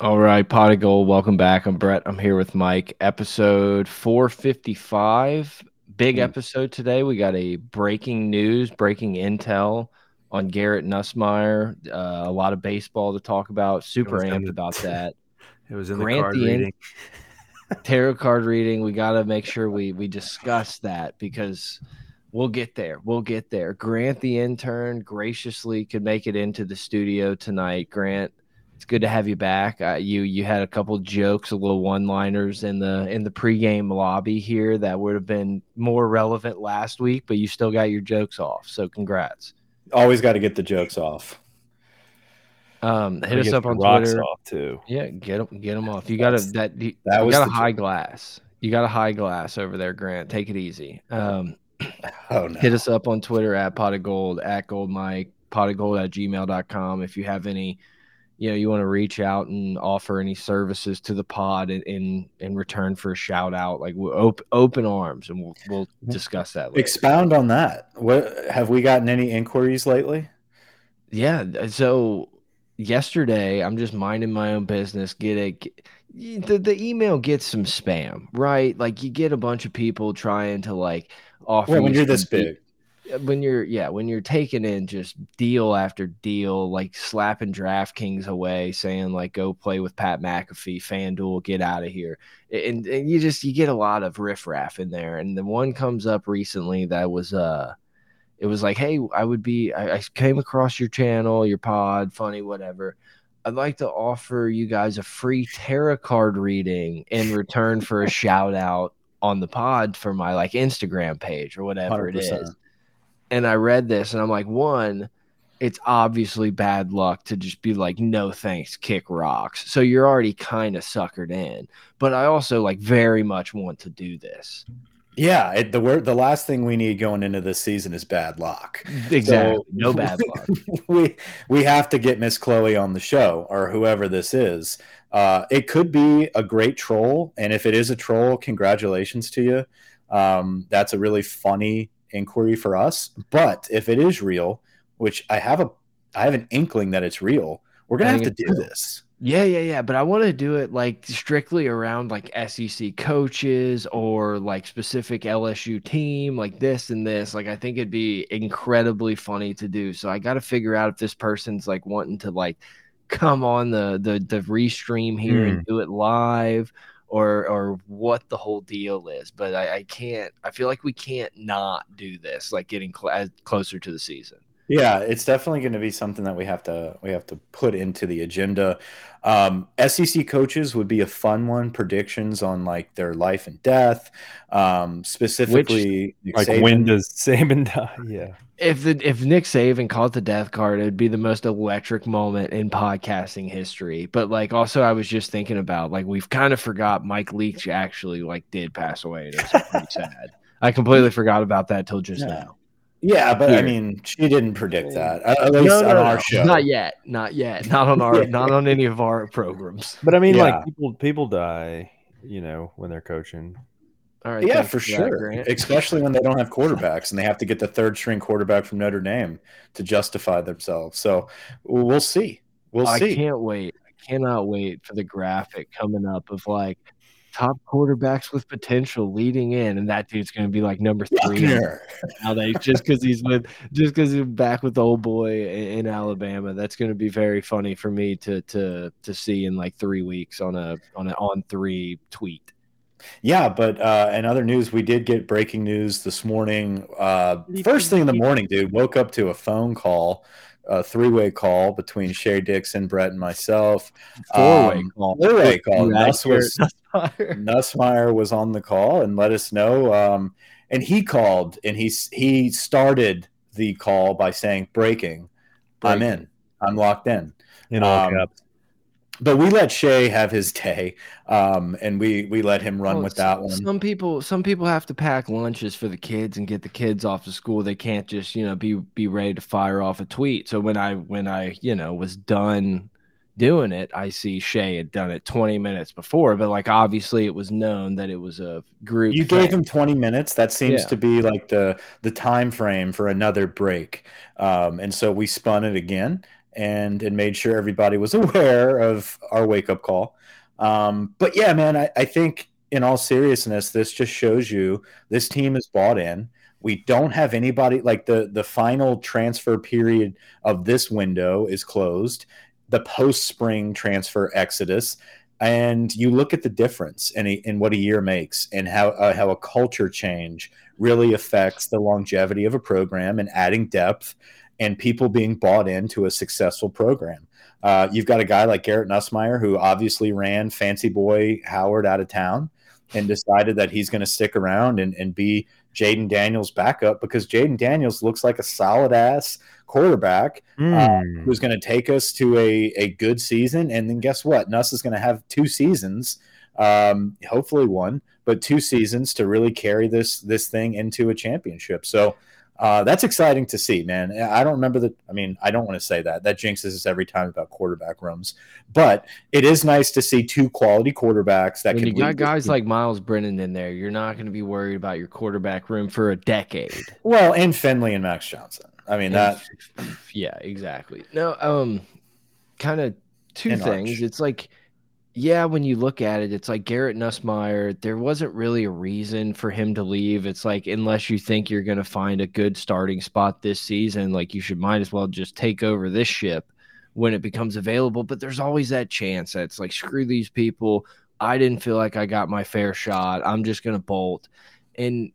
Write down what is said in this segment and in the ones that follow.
All right, Pot of Gold, welcome back. I'm Brett. I'm here with Mike. Episode 455. Big Mm. episode today. We got a breaking news, breaking intel on Garrett Nussmeier. Uh, a lot of baseball to talk about. Super amped the- about that. It was in Grant the card the reading. Tarot card reading. We got to make sure we we discuss that because we'll get there. We'll get there. Grant the intern graciously could make it into the studio tonight. Grant, it's good to have you back. Uh, you you had a couple jokes, a little one-liners in the in the pregame lobby here that would have been more relevant last week, but you still got your jokes off. So congrats. Always got to get the jokes off. Um, hit us up on Twitter. off too. Yeah, get them, get them off. You got a that. You, that you was got a high joke. glass. You got a high glass over there, Grant. Take it easy. Um, Oh no. hit us up on Twitter at pot of gold at gold mike pot of gold at gmail.com if you have any, you know, you want to reach out and offer any services to the pod in in, in return for a shout out. Like we're op- open arms, and we'll we'll mm-hmm. discuss that. Later. Expound on that. What have we gotten any inquiries lately? Yeah. Uh, so yesterday, I'm just minding my own business. Get a y- the the email gets some spam, right? Like you get a bunch of people trying to like offer. Well, when you you're this big, when you're yeah when you're taking in just deal after deal like slapping DraftKings away saying like go play with Pat McAfee FanDuel get out of here. And, and you just you get a lot of riffraff in there and the one comes up recently that was uh it was like hey I would be I, I came across your channel your pod funny whatever. I'd like to offer you guys a free tarot card reading in return for a shout out on the pod for my like Instagram page or whatever it 100%. is and I read this and I'm like, one, it's obviously bad luck to just be like, no thanks, kick rocks. So you're already kind of suckered in. But I also like very much want to do this. yeah, it, the word the last thing we need going into this season is bad luck. Exactly. So- no bad luck. we we have to get Miss Chloe on the show or whoever this is. Uh, it could be a great troll, and if it is a troll, congratulations to you. Um, that's a really funny inquiry for us. But if it is real, which I have a I have an inkling that it's real, we're gonna have to do this. Yeah, yeah, yeah. But I want to do it like strictly around like SEC coaches or like specific LSU team, like this and this. Like I think it'd be incredibly funny to do. So I got to figure out if this person's like wanting to like come on the the the restream here and hmm. do it live or or what the whole deal is. But I, I can't. I feel like we can't not do this. Like getting cl- closer to the season. Yeah, it's definitely going to be something that we have to we have to put into the agenda. Um, SEC coaches would be a fun one. Predictions on like their life and death, um, specifically. Nick Like Saban. when does Saban die? Yeah. If the if Nick Saban caught the death card, it'd be the most electric moment in podcasting history. But like, also, I was just thinking about like we've kind of forgot Mike Leach actually like did pass away. and It was pretty sad. I completely forgot about that till just Yeah. now. Yeah, but I mean, she didn't predict that. At at least No, no, on no, our no. show. Not yet, not yet, not on our, not on any of our programs. But I mean, Yeah. like people people die, you know, when they're coaching. All right, yeah, thanks for sure. Grant. Especially when they don't have quarterbacks and they have to get the third string quarterback from Notre Dame to justify themselves. So we'll see. We'll I see. I can't wait. I cannot wait for the graphic coming up of like top quarterbacks with potential leading in, and that dude's going to be like number three. Now they just because he's with just because he's back with the old boy in, in Alabama. That's going to be very funny for me to to to see in like three weeks on a on an on three tweet. Yeah, but uh, in other news, we did get breaking news this morning. Uh, first thing in the morning, dude, woke up to a phone call, a three-way call between Shea Dixon, Brett, and myself. Four way Um, call. Four-way call. Right Nuss here. was Nussmeier was on the call and let us know. Um, and he called and he he started the call by saying, "Breaking, I'm in, I'm locked in." In all Um, caps. But we let Shea have his day, um, and we we let him run Well, with that one. Some people, some people have to pack lunches for the kids and get the kids off to school. They can't just, you know, be be ready to fire off a tweet. So when I when I you know was done doing it, I see Shea had done it 20 minutes before, but like obviously it was known that it was a group. You thing. gave him 20 minutes. That seems Yeah. to be like the the time frame for another break. Um, and so we spun it again, and and made sure everybody was aware of our wake up call. Um, but yeah, man, I, I think in all seriousness, this just shows you this team is bought in. We don't have anybody like the the final transfer period of this window is closed. The post spring transfer exodus, and you look at the difference in, a, in what a year makes and how uh, how a culture change really affects the longevity of a program and adding depth and people being bought into a successful program. Uh, you've got a guy like Garrett Nussmeier who obviously ran Fancy Boy Howard out of town and decided that he's going to stick around and, and be Jayden Daniels' backup because Jayden Daniels looks like a solid ass quarterback mm. uh, hmm. who's going to take us to a, a good season. And then guess what? Nuss is going to have two seasons, um, hopefully one, but two seasons to really carry this this thing into a championship. So uh, that's exciting to see, man. I don't remember that. I mean, I don't want to say that. That jinxes us every time about quarterback rooms. But it is nice to see two quality quarterbacks that when can. You got guys like Myles Brennan in there. You're not going to be worried about your quarterback room for a decade. Well, and Finley and Max Johnson. I mean that. Yeah, exactly. No, um, kind of two things. Arch. It's like yeah, when you look at it, it's like Garrett Nussmeier. There wasn't really a reason for him to leave. It's like unless you think you're going to find a good starting spot this season, like you should might as well just take over this ship when it becomes available. But there's always that chance that it's like screw these people. I didn't feel like I got my fair shot. I'm just going to bolt. And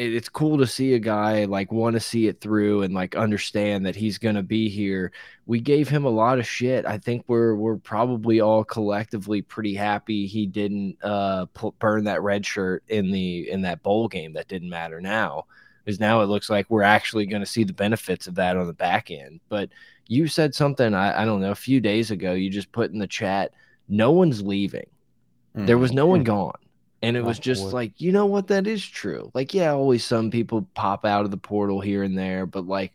it's cool to see a guy like want to see it through and like understand that he's going to be here. We gave him a lot of shit. I think we're we're probably all collectively pretty happy he didn't uh burn that red shirt in the in that bowl game that didn't matter now. Because now it looks like we're actually going to see the benefits of that on the back end. But you said something I, I don't know a few days ago. You just put in the chat, no one's leaving. Mm -hmm. There was no one mm-hmm. gone and it was just like, you know what? That is true. Like, yeah, always some people pop out of the portal here and there, but like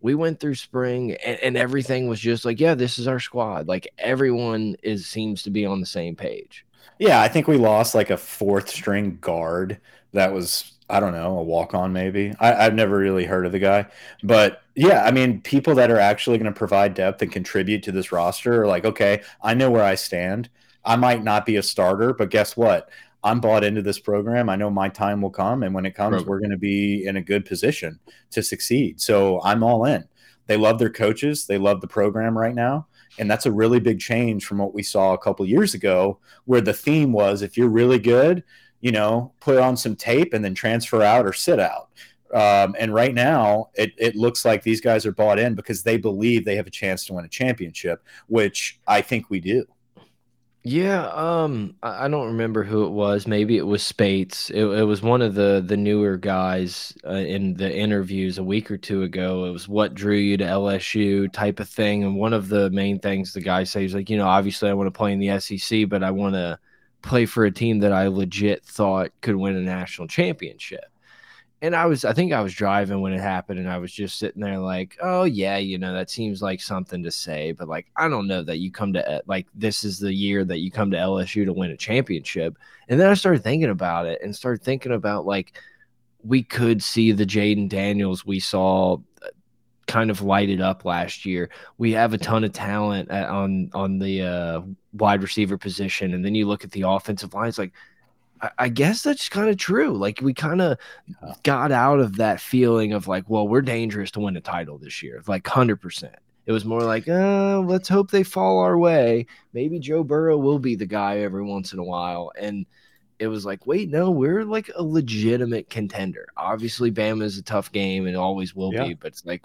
we went through spring and, and everything was just like, yeah, this is our squad. Like everyone is seems to be on the same page. Yeah, I think we lost like a fourth string guard that was I don't know, a walk on maybe. I, have never really heard of the guy. But yeah, I mean, people that are actually going to provide depth and contribute to this roster are like, okay, I know where I stand. I might not be a starter, but guess what? I'm bought into this program. I know my time will come, and when it comes, we're going to be in a good position to succeed. So I'm all in. They love their coaches. They love the program right now, and that's a really big change from what we saw a couple years ago, where the theme was if you're really good, you know, put on some tape and then transfer out or sit out. Um, and right now, it, it looks like these guys are bought in because they believe they have a chance to win a championship, which I think we do. Yeah, um, I, don't remember who it was. Maybe it was Speights. It, it was one of the the newer guys uh, in the interviews a week or two ago. It was what drew you to LSU type of thing. And one of the main things the guy says, like, you know, obviously I want to play in the SEC, but I want to play for a team that I legit thought could win a national championship and I was, I think I was driving when it happened, and I was just sitting there like, oh yeah, you know, that seems like something to say, but like, I don't know that you come to uh, like this is the year that you come to LSU to win a championship, and then I started thinking about it and started thinking about like we could see the Jayden Daniels we saw uh, kind of lighted up last year. We have a ton of talent on on the uh, wide receiver position, and then you look at the offensive lines like I guess that's kind of true. Like we kind of got out of that feeling of like, well, we're dangerous to win a title this year, like hundred percent. It was more like, uh, let's hope they fall our way. Maybe Joe Burrow will be the guy every once in a while. And it was like, wait, no, we're like a legitimate contender. Obviously, Bama is a tough game and always will yeah. be, but it's like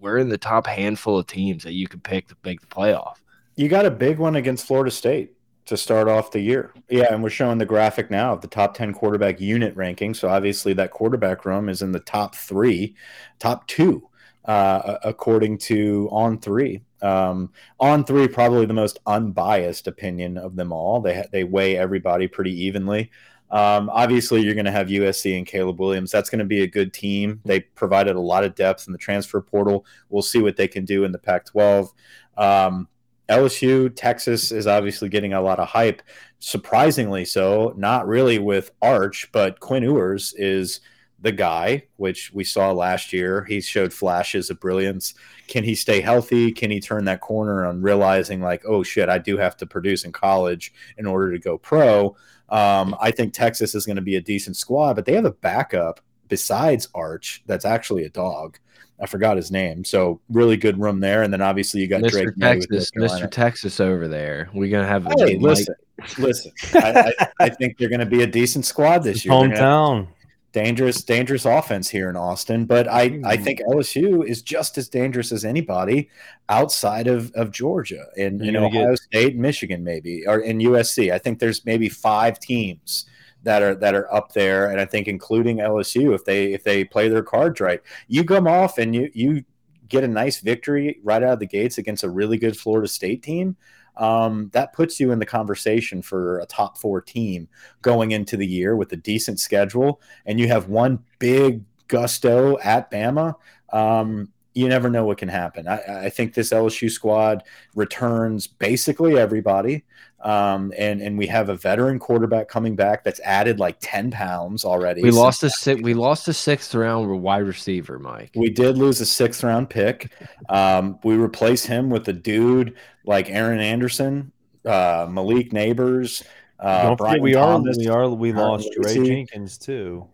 we're in the top handful of teams that you can pick to make the playoff. You got a big one against Florida State to start off the year. Yeah, and we're showing the graphic now of the top 10 quarterback unit ranking. So obviously that quarterback room is in the top three, top two, uh, according to On Three. Um, on Three, probably the most unbiased opinion of them all. They they weigh everybody pretty evenly. Um, obviously, you're going to have USC and Caleb Williams. That's going to be a good team. They provided a lot of depth in the transfer portal. We'll see what they can do in the Pac-12. Um, LSU, Texas is obviously getting a lot of hype. Surprisingly so, not really with Arch, but Quinn Ewers is the guy, which we saw last year. He showed flashes of brilliance. Can he stay healthy? Can he turn that corner on realizing, like, oh shit, I do have to produce in college in order to go pro? Um, I think Texas is going to be a decent squad, but they have a backup besides Arch that's actually a dog. I forgot his name. So really good room there, and then obviously you got Mr. Drake. Texas, Mr. Texas over there. We're gonna have. a Hey, Mike- listen, listen. I, I, I think they're going to be a decent squad this year. They're gonna have Hometown. dangerous, dangerous offense here in Austin. But I, I hmm. think LSU is just as dangerous as anybody outside of, of Georgia and You're in get- Ohio State, and Michigan, maybe, or in USC. I think there's maybe five teams that are that are up there, and I think including LSU if they if they play their cards right. You come off and you you get a nice victory right out of the gates against a really good Florida State team. Um, that puts you in the conversation for a top four team going into the year with a decent schedule, and you have one big gusto at Bama. Um, you never know what can happen. I, I think this LSU squad returns basically everybody, um, and and we have a veteran quarterback coming back that's added like ten pounds already. we lost a six. We lost a sixth round wide receiver, Mike. we did lose a sixth round pick. Um, we replace him with a dude like Aaron Anderson, uh, Malik Nabers. Uh, Don't Brian forget, we are Thomas. we are we lost Dre Lacy. Jenkins too,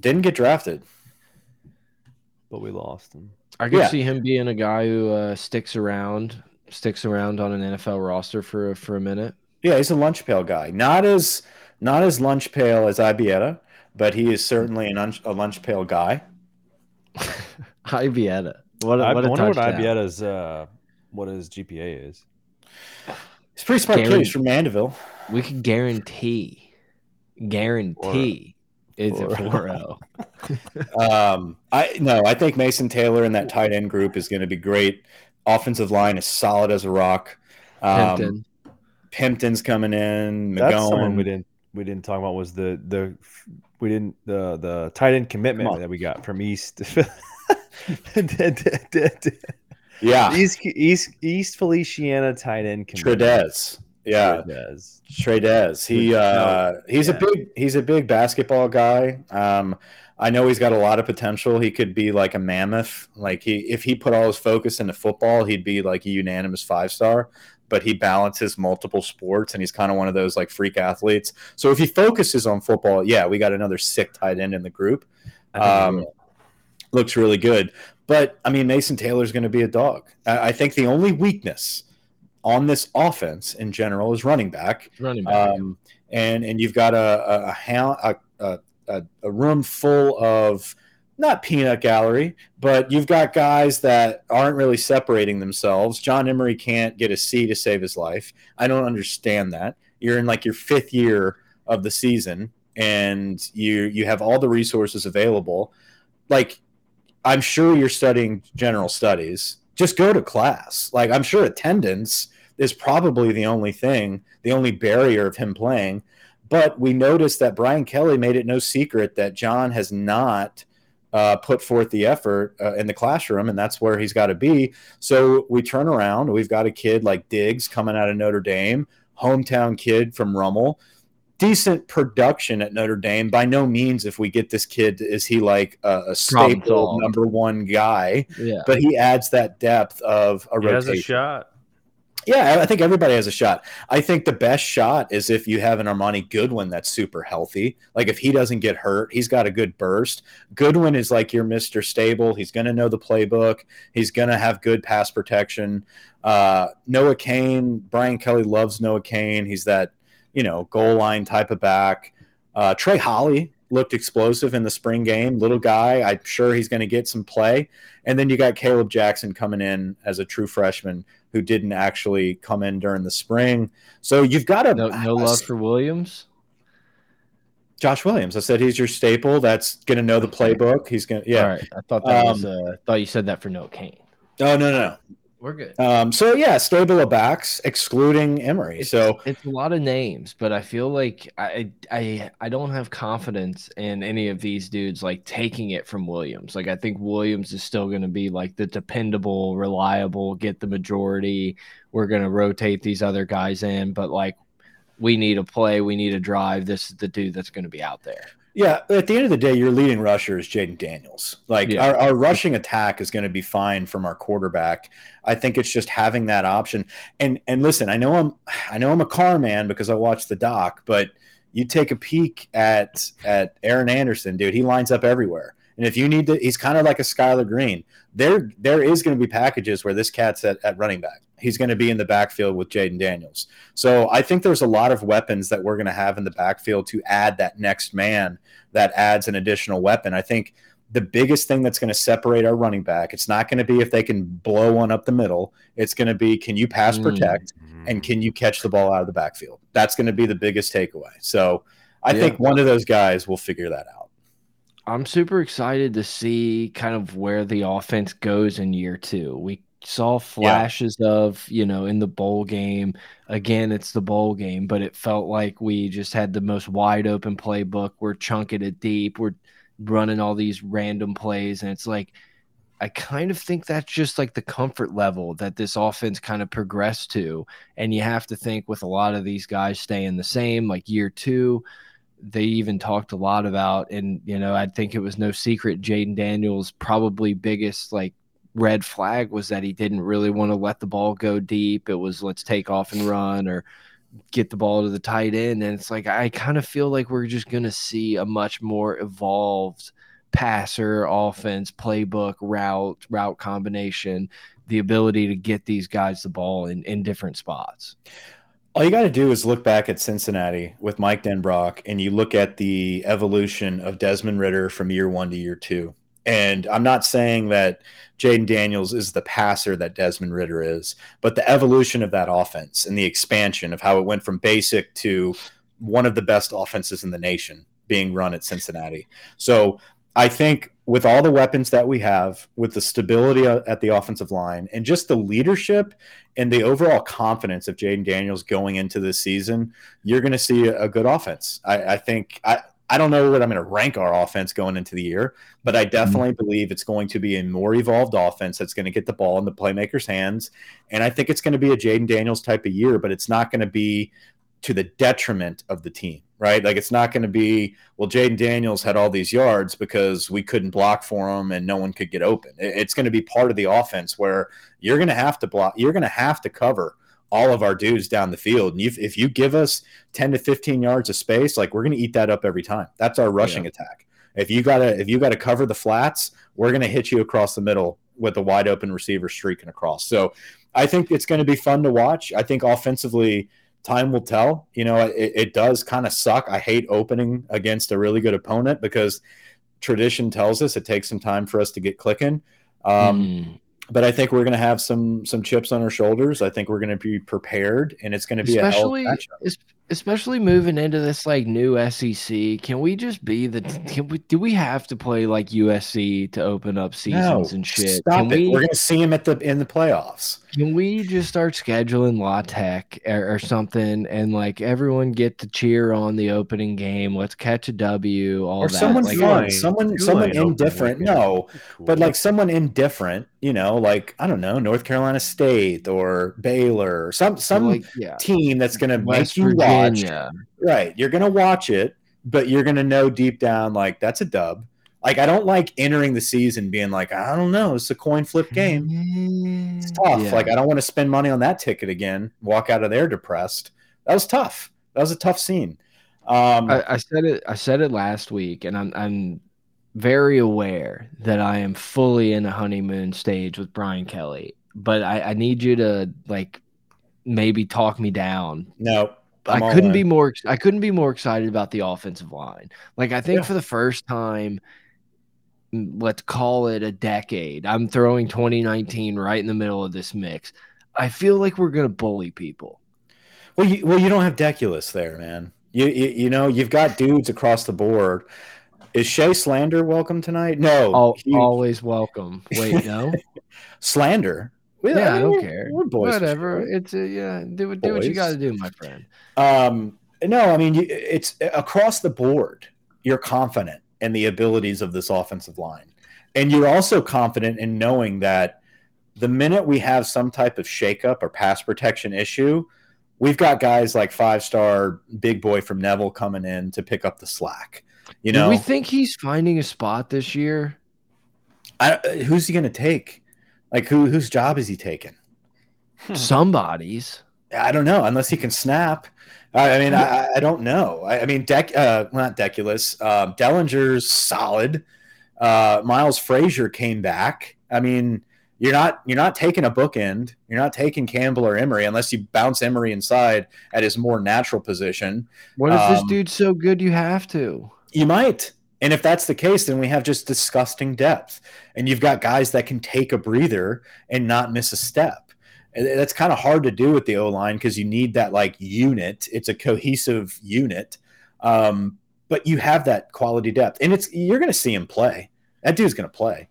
didn't get drafted. but we lost him. I could Yeah. see him being a guy who uh, sticks around, sticks around on an NFL roster for for a minute. Yeah, he's a lunch pail guy. Not as not as lunch pail as Ibieta, but he is certainly an lunch, a lunch pail guy. Ibieta. What a, I what a wonder what touchdown. Ibietta's uh, what his GPA is. He's pretty smart kid. He's from Mandeville. We can guarantee, guarantee it's a Four. 4 Um, I no, I think Mason Taylor in that tight end group is going to be great. Offensive line is solid as a rock. Um, Pimpton. Pimpton's coming in. That's someone we didn't we didn't talk about was the the we didn't the the tight end commitment that we got from East. Yeah, East East East Feliciana tight end commitment. Trey'Dez. Yeah, Trey'Dez. Trey'Dez. He uh, he's a big he's a big basketball guy. Um, I know he's got a lot of potential. He could be like a mammoth. Like he if he put all his focus into football, he'd be like a unanimous five star. But he balances multiple sports, and he's kind of one of those like freak athletes. So if he focuses on football, yeah, we got another sick tight end in the group. I think he Um, looks really good. But I mean, Mason Taylor's going to be a dog. I, I think the only weakness on this offense in general is running back. running back. Um, and and you've got a a, a, a, a, a, room full of not peanut gallery, but you've got guys that aren't really separating themselves. John Emery can't get a C to save his life. I don't understand that. You're in like your fifth year of the season, and you you have all the resources available. Like I'm sure you're studying general studies. Just go to class. Like I'm sure attendance is probably the only thing, the only barrier of him playing. But we noticed that Brian Kelly made it no secret that John has not uh, put forth the effort uh, in the classroom, and that's where he's got to be. So we turn around, we've got a kid like Diggs coming out of Notre Dame, hometown kid from Rummel. Decent production at Notre Dame. By no means, if we get this kid, is he like a, a staple number one guy? yeah. But he adds that depth of a He has a shot. Yeah, I think everybody has a shot. I think the best shot is if you have an Armoni Goodwin that's super healthy. Like if he doesn't get hurt, he's got a good burst. Goodwin is like your Mr. Stable. He's going to know the playbook. He's going to have good pass protection. Uh, Noah Cain, Brian Kelly loves Noah Cain. He's that, you know, goal line type of back. Uh, Trey Holly looked explosive in the spring game. Little guy. I'm sure he's going to get some play. And then you got Kaleb Jackson coming in as a true freshman who didn't actually come in during the spring. So you've got a, No, no love for Williams. Josh Williams. I said he's your staple. That's going to know the playbook. He's going to, yeah. All right. I thought that was. Um, Uh, thought you said that for no Cain. Oh, no, no, no. We're good. Um, so yeah, stable of backs, excluding Emery. It's, So it's a lot of names, but I feel like I I I don't have confidence in any of these dudes like taking it from Williams. Like I think Williams is still going to be like the dependable, reliable, get the majority. We're going to rotate these other guys in, but like we need a play, we need a drive. This is the dude that's going to be out there. Yeah, at the end of the day, your leading rusher is Jayden Daniels. Like Yeah. our, our rushing attack is going to be fine from our quarterback. I think it's just having that option. And and listen, I know I'm I know I'm a car man because I watched the doc, but you take a peek at at Aaron Anderson, dude. He lines up everywhere. And if you need to, he's kind of like a Skyler Green. There there is going to be packages where this cat's at, at running back. He's going to be in the backfield with Jayden Daniels. So I think there's a lot of weapons that we're going to have in the backfield to add that next man that adds an additional weapon. I think the biggest thing that's going to separate our running back, it's not going to be if they can blow one up the middle. It's going to be can you pass Mm. protect and can you catch the ball out of the backfield? That's going to be the biggest takeaway. So I Yeah. think one of those guys will figure that out. I'm super excited to see kind of where the offense goes in year two. We saw flashes of, you know, in the bowl game. Again, it's the bowl game, but it felt like we just had the most wide open playbook. We're chunking it deep. We're running all these random plays. And it's like, I kind of think that's just like the comfort level that this offense kind of progressed to. And you have to think with a lot of these guys staying the same, like year two, they even talked a lot about, and you know, I think it was no secret Jayden Daniels' probably biggest like red flag was that he didn't really want to let the ball go deep. It was let's take off and run or get the ball to the tight end. And it's like I kind of feel like we're just gonna see a much more evolved passer offense playbook route route combination the ability to get these guys the ball in, in different spots All you got to do is look back at Cincinnati with Mike Denbrock, and you look at the evolution of Desmond Ridder from year one to year two. And I'm not saying that Jayden Daniels is the passer that Desmond Ridder is, but the evolution of that offense and the expansion of how it went from basic to one of the best offenses in the nation being run at Cincinnati. So I think with all the weapons that we have, with the stability at the offensive line, and just the leadership and the overall confidence of Jayden Daniels going into this season, you're going to see a, good offense. I, I think I. I don't know what I'm going to rank our offense going into the year, but I mm-hmm. definitely believe it's going to be a more evolved offense that's going to get the ball in the playmakers' hands. And I think it's going to be a Jayden Daniels type of year, but it's not going to be to the detriment of the team, right? Like it's not going to be, well, Jayden Daniels had all these yards because we couldn't block for him and no one could get open. It's going to be part of the offense where you're going to have to block, you're going to have to cover all of our dudes down the field. And you, if you give us 10 to 15 yards of space, like we're going to eat that up every time. That's our rushing attack. If you gotta if you gotta cover the flats, we're gonna hit you across the middle with a wide open receiver streaking across. So I think it's going to be fun to watch. I think offensively, time will tell. You know, it, it does kind of suck. I hate opening against a really good opponent because tradition tells us it takes some time for us to get clicking. Um, Mm. But I think we're going to have some some chips on our shoulders. I think we're going to be prepared, and it's going to be especially a hell of a matchup. es- especially moving into this like new SEC. Can we just be the? Can we? Do we have to play like USC to open up seasons and shit? Stop can it. we? We're going to see him at the in the playoffs. Can we just start scheduling La Tech or, or something, and like everyone get to cheer on the opening game? Let's catch a W. All or that. someone like, fun, Tulane- someone someone indifferent. No, Cool. but like someone indifferent, you know, like I don't know, North Carolina State or Baylor, or some some like, yeah, team that's going to make West you watch. Virginia. Right, you're going to watch it, but you're going to know deep down like that's a dub. Like I don't like entering the season being like I don't know, it's a coin flip game. It's tough. Yeah. Like I don't want to spend money on that ticket again. Walk out of there depressed. That was tough. That was a tough scene. Um, I, I said it. I said it last week, and I'm I'm very aware that I am fully in a honeymoon stage with Brian Kelly. But I, I need you to like maybe talk me down. no, I'm I couldn't in. be more. I couldn't be more excited about the offensive line. Like I think Yeah. for the first time, mm, let's call it a decade. I'm throwing 2019 right in the middle of this mix. I feel like we're gonna bully people. Well, you, well, you don't have Deculus there, man. You, you you know you've got dudes across the board. Is Shea Slander welcome tonight? No, always welcome. Wait, no. Slander. We- Yeah, I mean, don't care. We're boys. Whatever. sure. It's a, yeah. Do do what you got to do, my friend. Um, no, I mean it's across the board. You're confident in the abilities of this offensive line, and you're also confident in knowing that the minute we have some type of shakeup or pass protection issue, we've got guys like five star big boy from Neville coming in to pick up the slack. You know, Do we think he's finding a spot this year? I, who's he going to take? Like who whose job is he taking? Somebody's. I don't know. Unless he can snap. I, I mean, I, I don't know. I, I mean, Deck, uh, not Deculus. Um, Dellinger's solid. Uh, Miles Frazier came back. I mean, you're not you're not taking a bookend. You're not taking Campbell or Emery unless you bounce Emery inside at his more natural position. What if this Um, dude's so good you have to? You might. And if that's the case, then we have just disgusting depth. And you've got guys that can take a breather and not miss a step. That's kind of hard to do with the O line because you need that like unit. It's a cohesive unit. Um, but you have that quality depth. And it's you're gonna see him play. That dude's gonna play.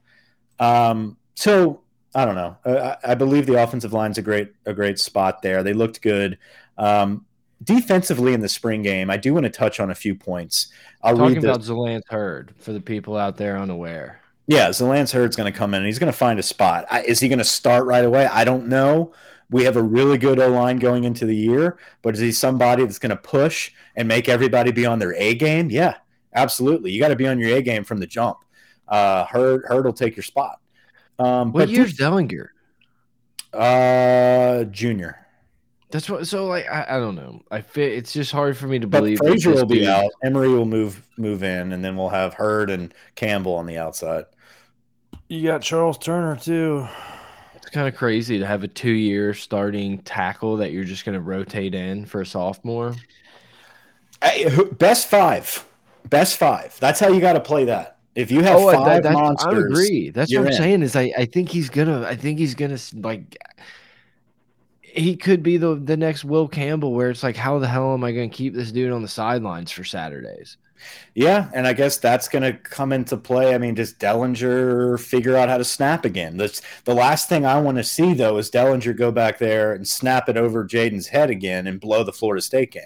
Um, so I don't know. I, I believe the offensive line's a great a great spot there. They looked good. Um, defensively in the spring game, I do want to touch on a few points. I'll Talking read the, about Zalance Heard for the people out there unaware. yeah, so Lance Heard's going to come in and he's going to find a spot. I, is he going to start right away? I don't know. We have a really good O line going into the year, but is he somebody that's going to push and make everybody be on their A game? Yeah, absolutely. You got to be on your A game from the jump. Uh, Heard, Heard will take your spot. Um, What but year's Dellinger? uh, junior. That's what. So like, I, I don't know. I fit. It's just hard for me to But believe. that Frazier will be dude- out. Emery will move move in, and then we'll have Heard and Campbell on the outside. You got Charles Turner too. It's kind of crazy to have a two-year starting tackle that you're just going to rotate in for a sophomore. Hey, best five, best five. That's how you got to play that. If you have Oh, five that, that's, monsters, I agree. That's what I'm in. saying. Is I, I think he's gonna. I think he's gonna like. He could be the the next Will Campbell, where it's like, how the hell am I going to keep this dude on the sidelines for Saturdays? Yeah, and I guess that's going to come into play. I mean, does Dellinger figure out how to snap again? That's the last thing I want to see, though, is Dellinger go back there and snap it over Jayden's head again and blow the Florida State game.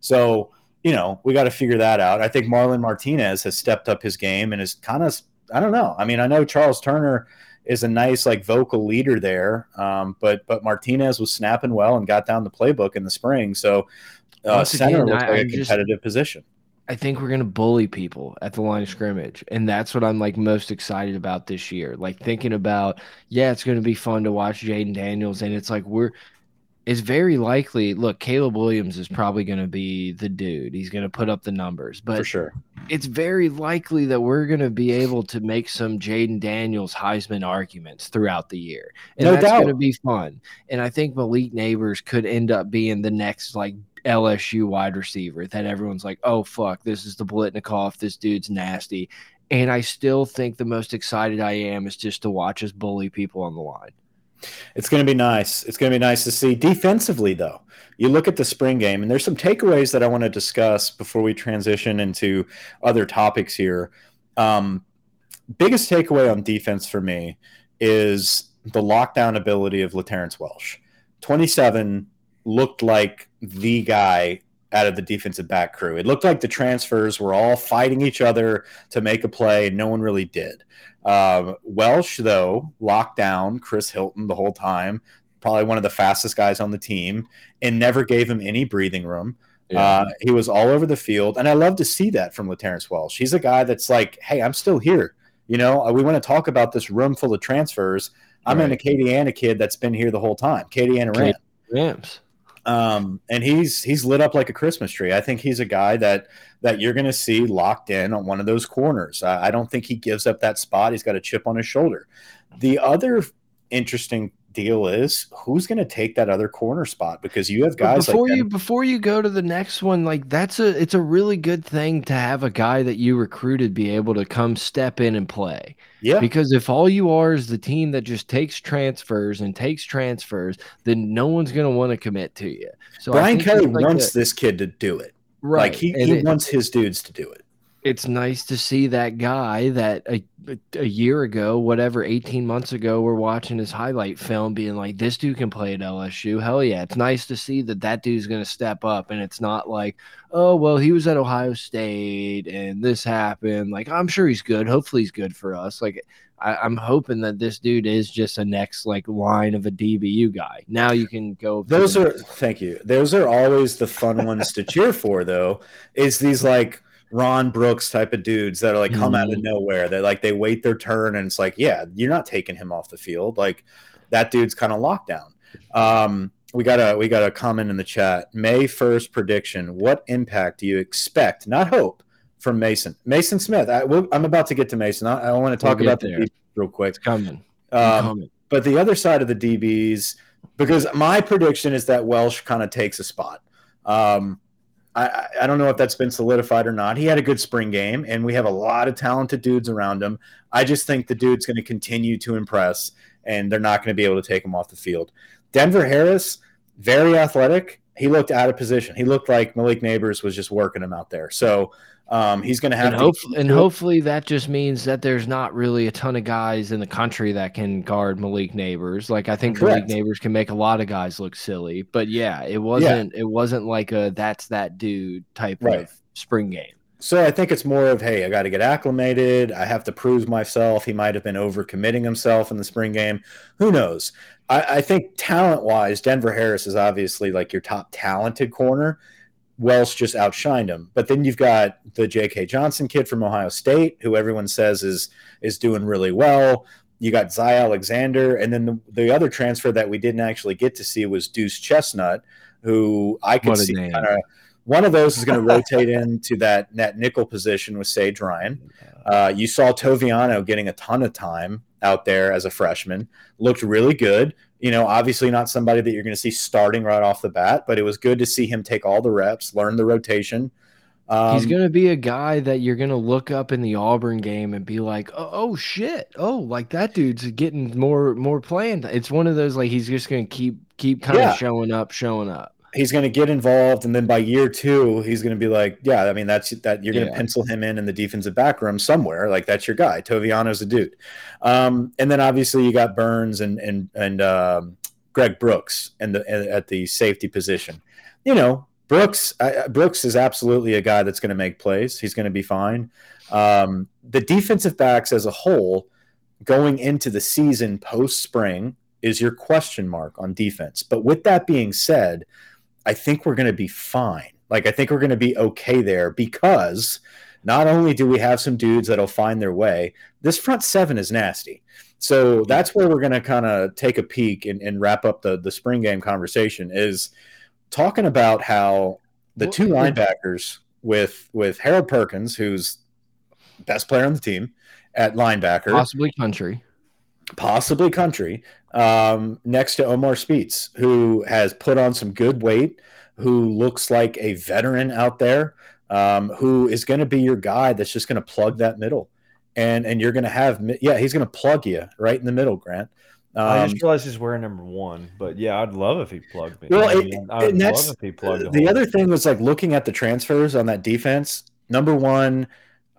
So, you know, we got to figure that out. I think Marlon Martinez has stepped up his game and is kind of, I don't know. I mean, I know Charles Turner is a nice like vocal leader there, um, but but Martinez was snapping well and got down the playbook in the spring. So, uh, Once center again, looks I- like a I'm just- competitive position. I think we're gonna bully people at the line of scrimmage, and that's what I'm like most excited about this year. Like thinking about, yeah, it's gonna be fun to watch Jayden Daniels, and it's like we're. It's very likely. Look, Caleb Williams is probably going to be the dude. He's going to put up the numbers, but for sure. it's very likely that we're going to be able to make some Jayden Daniels Heisman arguments throughout the year. And No that's going to be fun. And I think Malik Nabers could end up being the next like LSU wide receiver that everyone's like, oh, fuck, this is the Biletnikoff. This dude's nasty. And I still think the most excited I am is just to watch us bully people on the line. It's going to be nice. It's going to be nice to see. Defensively, though, you look at the spring game, and there's some takeaways that I want to discuss before we transition into other topics here. Um, biggest takeaway on defense for me is the lockdown ability of Laterrance Welch. 27 looked like the guy out of the defensive back crew. It looked like the transfers were all fighting each other to make a play, and no one really did. Um, Welch, though, locked down Chris Hilton the whole time, probably one of the fastest guys on the team, and never gave him any breathing room. Uh, he was all over the field, and I love to see that from Laterrance Welch. He's a guy that's like, "Hey, I'm still here." You know, uh, we want to talk about this room full of transfers. I'm in a Right. Katie Anna kid that's been here the whole time. Katie Anna Katie- ran Rams. Um, and he's he's lit up like a Christmas tree. I think he's a guy that that you're going to see locked in on one of those corners. I, I don't think he gives up that spot. He's got a chip on his shoulder. The other interesting deal is who's going to take that other corner spot because you have But guys before like you before you go to the next one, like that's a it's a really good thing to have a guy that you recruited be able to come step in and play. yeah Because if all you are is the team that just takes transfers and takes transfers, then no one's going to want to commit to you. So Brian Kelly like wants a- this kid to do it. right. Like he, and he it- wants his dudes to do it. It's nice to see that guy that a, a year ago, whatever, 18 months ago, we're watching his highlight film being like, this dude can play at LSU. Hell yeah. It's nice to see that that dude's going to step up. And it's not like, oh, well, he was at Ohio State and this happened. Like, I'm sure he's good. Hopefully he's good for us. Like, I, I'm hoping that this dude is just a next like line of a DBU guy. Now you can go. Those are thank you. Those are always the fun ones to cheer for, though. Is these like Ron Brooks type of dudes that are like come out of Mhm. nowhere. They like they wait their turn and it's like, yeah, you're not taking him off the field. Like that dude's kind of locked down. Um, we got a we got a comment in the chat. May first prediction. What impact do you expect? Not hope from Mason. Mason Smith. I, we'll, I'm about to get to Mason. I, I want to We'll talk get about the there. defense real quick. It's coming. Um, coming. but the other side of the DBs, because my prediction is that Welch kind of takes a spot. Um, I, I- don't know if that's been solidified or not. He had a good spring game, and we have a lot of talented dudes around him. I just think the dude's going to continue to impress, and they're not going to be able to take him off the field. Denver Harris, very athletic. He looked out of position. He looked like Malik Nabers was just working him out there. So um, he's going to have And, to. hope, and hopefully that just means that there's not really a ton of guys in the country that can guard Malik Nabers. Like I think Correct. Malik Nabers can make a lot of guys look silly. But yeah, it wasn't it wasn't like a that's that dude type Right. of spring game. So I think it's more of, hey, I got to get acclimated. I have to prove myself. He might have been overcommitting himself in the spring game. Who knows? I, I think talent wise, Denver Harris is obviously like your top talented corner. Welch just outshined him. But then you've got the J.K. Johnson kid from Ohio State, who everyone says is is doing really well. You got Zy Alexander, and then the, the other transfer that we didn't actually get to see was Duce Chestnut, who I could see kind of one of those is going to rotate into that net nickel position with Sage Ryan. Uh, you saw Toviano getting a ton of time out there as a freshman, looked really good. You know, obviously not somebody that you're going to see starting right off the bat, but it was good to see him take all the reps, learn the rotation. Um, He's gonna be a guy that you're gonna look up in the Auburn game and be like, oh, oh shit, oh like that dude's getting more more playing. It's one of those like he's just gonna keep keep kind of Yeah. showing up, showing up. He's going to get involved, and then by year two, he's going to be like, yeah, I mean, that's that you're going to Yeah. pencil him in in the defensive back room somewhere. Like that's your guy. Toviano's a dude. Um, and then obviously you got Burns and and and um, Greg Brooks and the at the safety position. You know, Brooks I, Brooks is absolutely a guy that's going to make plays. He's going to be fine. Um, the defensive backs as a whole going into the season post spring is your question mark on defense. But with that being said, I think we're going to be fine. Like I think we're going to be okay there because not only do we have some dudes that'll find their way, this front seven is nasty. So that's where we're going to kind of take a peek and, and wrap up the the spring game conversation is talking about how the two linebackers with with Harold Perkins, who's best player on the team at linebacker, Possibly country. Possibly country, um, next to Omar Speights, who has put on some good weight, who looks like a veteran out there, um, who is going to be your guy that's just going to plug that middle. And, and you're going to have, yeah, he's going to plug you right in the middle, Grant. I Um, just realized he's wearing number one, but yeah, I'd love if he plugged me. Well, I mean, I'd love if he plugged the other thing was like looking at the transfers on that defense. Number one,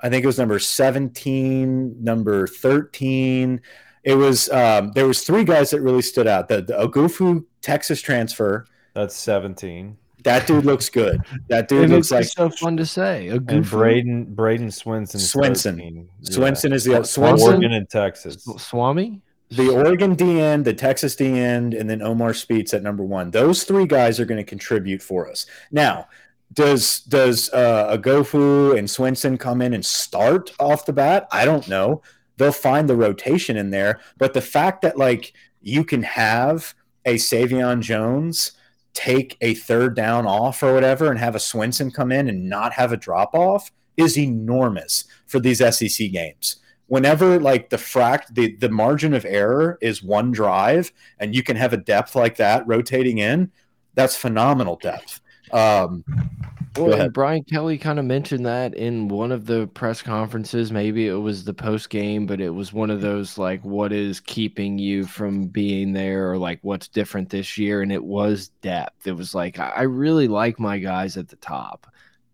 I think it was number 17, number 13. It was um, there was three guys that really stood out. The, the Oghoufo Texas transfer. That's seventeen. That dude looks good. That dude It looks like so fun to say. A And Bradyn Bradyn Swinson. Swinson. Swinson is the Sw- Swinson? Swinson, Oregon and Texas. Swami. the Oregon D end, the Texas D end, and then Omar Speights at number one. Those three guys are going to contribute for us. Now, does does uh, Oghoufo and Swinson come in and start off the bat? I don't know. They'll find the rotation in there, but the fact that like you can have a Savion Jones take a third down off or whatever, and have a Swinson come in and not have a drop off is enormous for these SEC games. Whenever like the fract the the margin of error is one drive and you can have a depth like that rotating in that's phenomenal depth. Um Well, and Brian Kelly kind of mentioned that in one of the press conferences. Maybe it was the post game, but it was one of those like, what is keeping you from being there, or like what's different this year? And it was depth. It was like I I really like my guys at the top,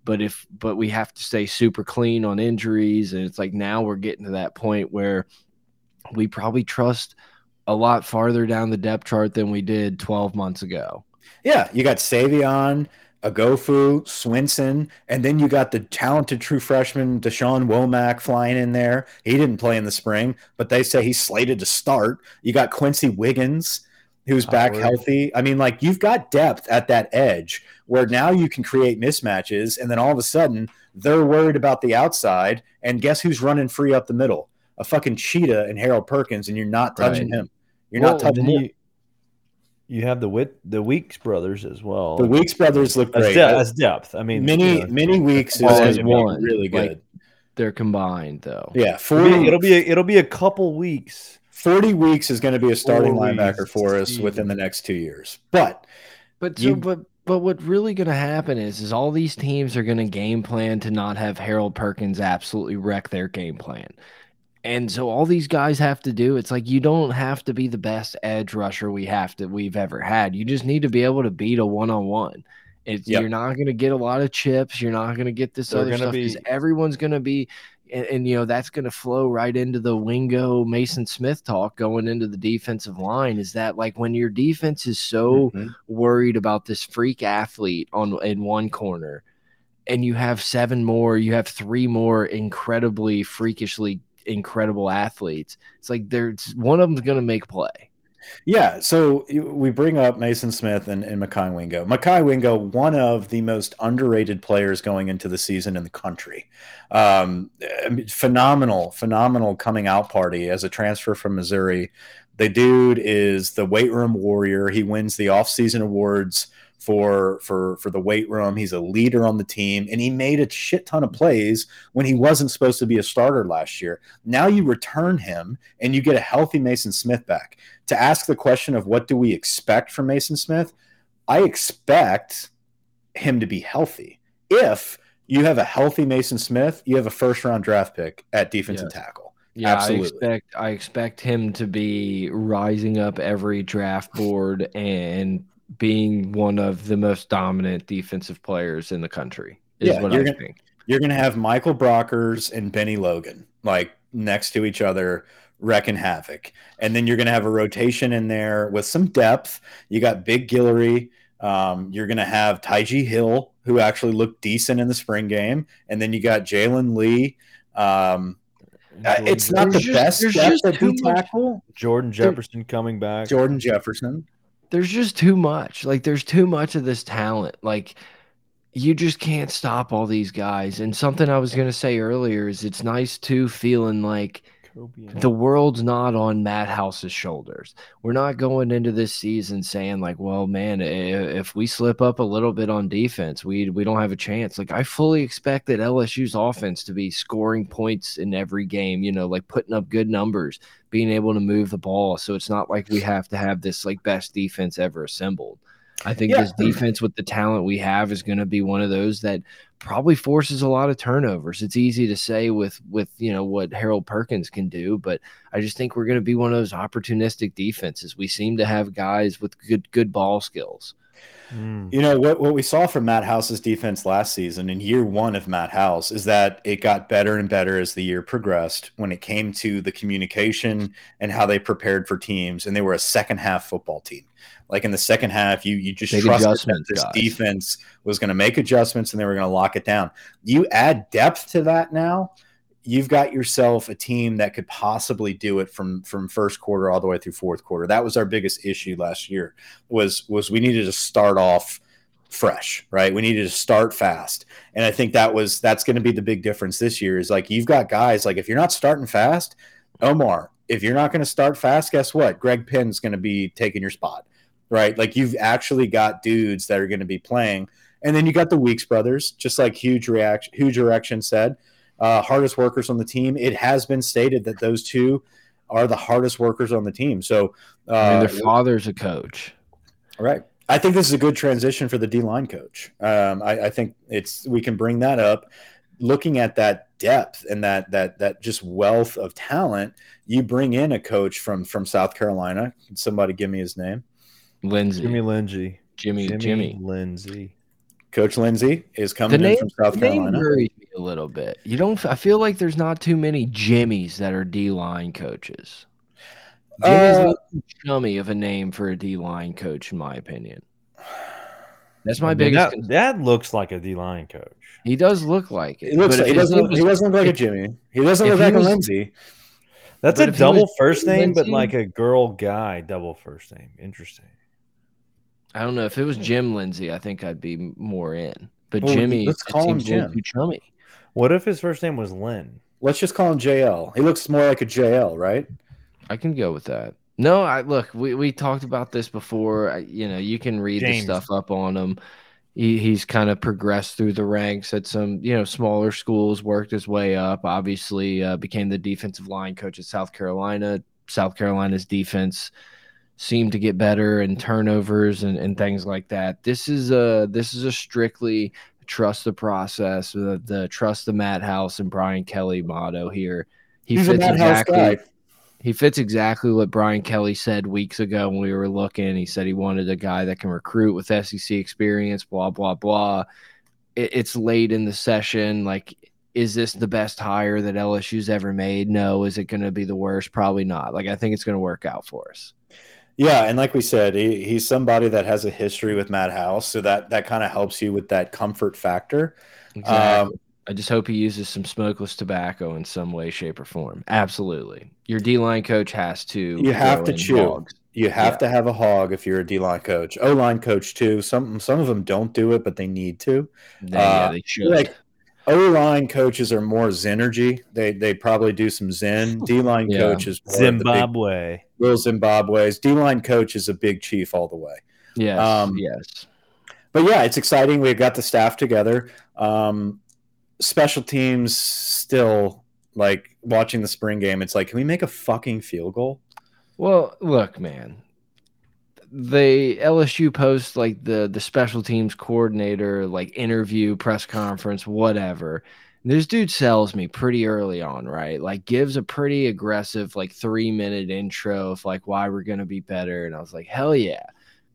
but if but we have to stay super clean on injuries, and it's like now we're getting to that point where we probably trust a lot farther down the depth chart than we did 12 months ago. yeah you got savion oghoufo swinson and then you got the talented true freshman da'shawn womack flying in there he didn't play in the spring but they say he's slated to start you got quency wiggins who's back healthy. I mean, like you've got depth at that edge where now you can create mismatches, and then all of a sudden they're worried about the outside, and guess who's running free up the middle? A fucking cheetah and Harold Perkins, and you're not touching Right. him. You're Well, not touching him. you, you have the Whit the Weeks brothers as well. The Weeks brothers look That's, great. de- that's depth. I mean, many you know, many weeks is Well, going as to one, really like, good. They're combined though. yeah, it'll be, 40, it'll be a, it'll be a couple weeks. 40 weeks is going to be a starting linebacker for us season. within the next two years. But But You- but but what really going to happen is is all these teams are going to game plan to not have Harold Perkins absolutely wreck their game plan. And so all these guys have to do it's like you don't have to be the best edge rusher we have to we've ever had. You just need to be able to beat a one-on-one. It's Yep. you're not going to get a lot of chips, you're not going to get this They're other stuff 'cause be- everyone's going to be and, and you know that's going to flow right into the Wingo Maason Smith talk going into the defensive line is that like when your defense is so Mhm. worried about this freak athlete on in one corner and you have seven more you have three more incredibly freakishly incredible athletes it's like there's one of them's going to make play Yeah, so we bring up Maason Smith and, and Mekhi Wingo. Mekhi Wingo, one of the most underrated players going into the season in the country. Um, phenomenal, phenomenal coming out party as a transfer from Missouri. The dude is the weight room warrior. He wins the offseason awards for for for the weight room. He's a leader on the team, and he made a shit ton of plays when he wasn't supposed to be a starter last year. Now you return him, and you get a healthy Maason Smith back to ask the question of what do we expect from Maason Smith, I expect him to be healthy. If you have a healthy Maason Smith, you have a first round draft pick at defensive Yes. tackle. yeah Absolutely. i expect i expect him to be rising up every draft board and being one of the most dominant defensive players in the country is Yeah, what you're i gonna- think You're going to have Michael Brockers and Benny Logan like next to each other wrecking havoc. And then you're going to have a rotation in there with some depth. You got Big Guillory. Um, you're going to have Tygee Hill, who actually looked decent in the spring game. And then you got Jalen Lee. Um, Uh, it's not There's the just- best there's depth just at D tackle. Jordan Jefferson coming back. Jordan Jefferson. There's just too much. Like there's too much of this talent. Like you just can't stop all these guys. And something I was gonna say earlier is it's nice too feeling like Kobe the world's not on Matt House's shoulders. We're not going into this season saying like, well, man, if we slip up a little bit on defense, we we don't have a chance. Like I fully expect that LSU's offense to be scoring points in every game, you know, like putting up good numbers, being able to move the ball. So it's not like we have to have this like best defense ever assembled. I think Yeah. this defense with the talent we have is going to be one of those that probably forces a lot of turnovers. It's easy to say with with you know what Harold Perkins can do, but I just think we're going to be one of those opportunistic defenses. We seem to have guys with good good ball skills. Mm. You know what what we saw from Matt House's defense last season in year one of Matt House is that it got better and better as the year progressed when it came to the communication and how they prepared for teams, and they were a second half football team. Like in the second half, you you just Big trusted that this guys. defense was going to make adjustments and they were going to lock it down. You add depth to that now, you've got yourself a team that could possibly do it from from first quarter all the way through fourth quarter. That was our biggest issue last year was was we needed to start off fresh, right? We needed to start fast. And I think that was that's going to be the big difference this year is like you've got guys like if you're not starting fast, Omar, if you're not going to start fast, guess what? Greg Penn's going to be taking your spot. Right? Like you've actually got dudes that are going to be playing. And then you got the Weeks brothers, just like huge reaction huge erection said. Uh, hardest workers on the team. It has been stated that those two are the hardest workers on the team. So, uh, I mean, their father's a coach. Right. I think this is a good transition for the D line coach. Um, I, I think it's we can bring that up. Looking at that depth and that that that just wealth of talent, you bring in a coach from from South Carolina. Can somebody give me his name? Lindsey, Jimmy Lindsey. Jimmy, Jimmy. Lindsey. Coach Lindsey is coming name, in from South the name Carolina. worries me a little bit. You don't. I feel like there's not too many Jimmys that are D line coaches. Jimmy's Uh, a little chummy of a name for a D line coach, in my opinion. That's my I mean, biggest. that, that looks like a D line coach. He does look like it. He looks like, he doesn't look, was- he doesn't look like a Jimmy. He doesn't look like a Lindsey. That's But a double first name, but like a girl guy double first name. Interesting. I don't know if it was Jim Lindsey. I think I'd be more in. But Well, Jimmy, let's call him seems a little Jim. too chummy. What if his first name was Lynn? Let's just call him JL. He looks more like a JL, right? I can go with that. No, I look. We we talked about this before. I, you know, you can read James. the stuff up on him. He, he's kind of progressed through the ranks at some you know smaller schools, worked his way up. Obviously, uh, became the defensive line coach at South Carolina. South Carolina's defense seemed to get better and turnovers and, and things like that. This is a this is a strictly trust the process, the, the trust the Matt House and Brian Kelly motto here. He He's fits exactly he fits exactly what Brian Kelly said weeks ago when we were looking. He said he wanted a guy that can recruit with SEC experience, blah, blah, blah. It, it's late in the session. Like, is this the best hire that LSU's ever made? No. Is it going to be the worst? Probably not. Like, I think it's going to work out for us. Yeah, and like we said, he, he's somebody that has a history with Matt House, so that that kind of helps you with that comfort factor. Exactly. I just hope he uses some smokeless tobacco in some way, shape, or form. Absolutely. Your D line coach has to. You have to chew. hogs. You have Yeah. to have a hog if you're a D line coach, O line coach too. Some some of them don't do it, but they need to. They, yeah, Uh, they should. Like O line coaches are more Zenergy. They they probably do some Zen. D line Yeah. coach is more of the big Zimbabwe. little Zimbabwe's. D line coach is a big chief all the way. yes. um, yes. but yeah, it's exciting. We've got the staff together. Um, special teams still like watching the spring game. It's like, can we make a fucking field goal? Well, look, man. The LSU post like the the special teams coordinator like interview, press conference, whatever. This dude sells me pretty early on, right? Like gives a pretty aggressive like 3-minute intro of like why we're going to be better and I was like, "Hell yeah."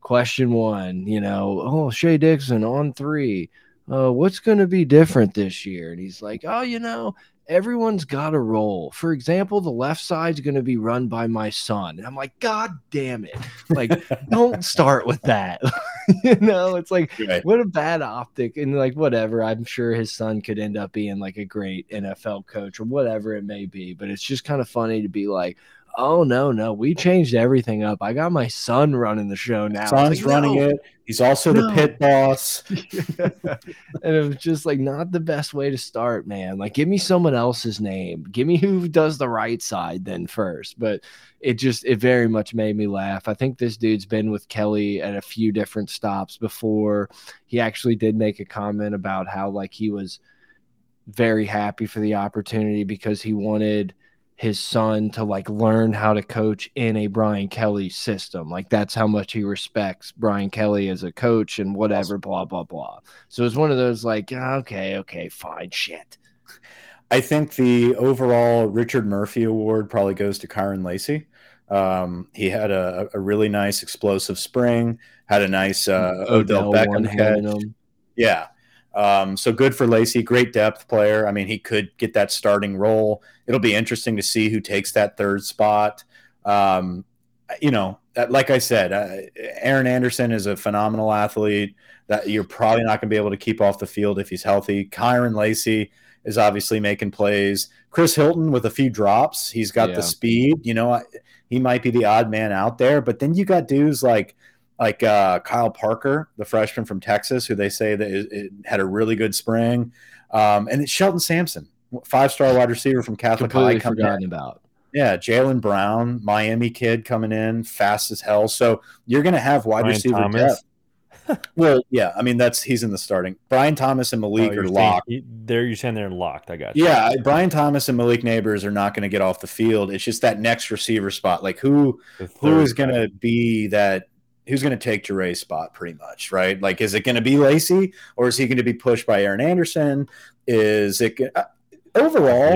Question 1, you know, "Oh, Shea Dixon on 3. Uh, what's going to be different this year?" And he's like, "Oh, you know, everyone's got a role. For example, the left side's going to be run by my son. And I'm like, God damn it. Like, don't start with that. you know, it's like, Right. what a bad optic. And like, whatever. I'm sure his son could end up being like a great NFL coach or whatever it may be. But it's just kind of funny to be like, oh, no, no, we changed everything up. I got my son running the show now. Son's like, running no. it. He's also No. the pit boss. and it was just like not the best way to start, man. Like, give me someone else's name. Give me who does the right side then first. But it just it very much made me laugh. I think this dude's been with Kelly at a few different stops before. He actually did make a comment about how like he was very happy for the opportunity because he wanted his son to like learn how to coach in a Brian Kelly system. Like that's how much he respects Brian Kelly as a coach and whatever, blah, blah, blah. So it's one of those like, "Ah, okay, okay, fine, shit. I think the overall Richard Murphy Award probably goes to Kyren Lacy. Um, he had a, a really nice explosive spring, had a nice uh, Odell Beckham one-handed catch. Yeah. Um, so good for Lacy, great depth player. I mean, he could get that starting role. It'll be interesting to see who takes that third spot. Um, you know, that- like I said, uh, Aaron Anderson is a phenomenal athlete that you're probably not going to be able to keep off the field if he's healthy. Kyren Lacy is obviously making plays. Chris Hilton with a few drops, he's got Yeah. the speed. You know, I- he might be the odd man out there, but then you got dudes like like uh, Kyle Parker, the freshman from Texas, who they say that it, it had a really good spring, um, and it's Shelton Sampson, five star wide receiver from Catholic Completely High, coming in. forgotten about. Yeah, Jalen Brown, Miami kid coming in fast as hell. So you're going to have wide Brian receiver Thomas. depth. well, yeah, I mean that's he's in the starting. Brian Thomas and Oh, Malik you're are saying- locked. you- There, you're saying they're locked. I got you. Yeah, Brian Thomas and Malik Nabers are not going to get off the field. It's just that next receiver spot. Like who The who third is going guy. to be that who's going to take Jaray's spot pretty much, right? Like is it going to be Lacy or is he going to be pushed by Aaron Anderson? Is it uh, overall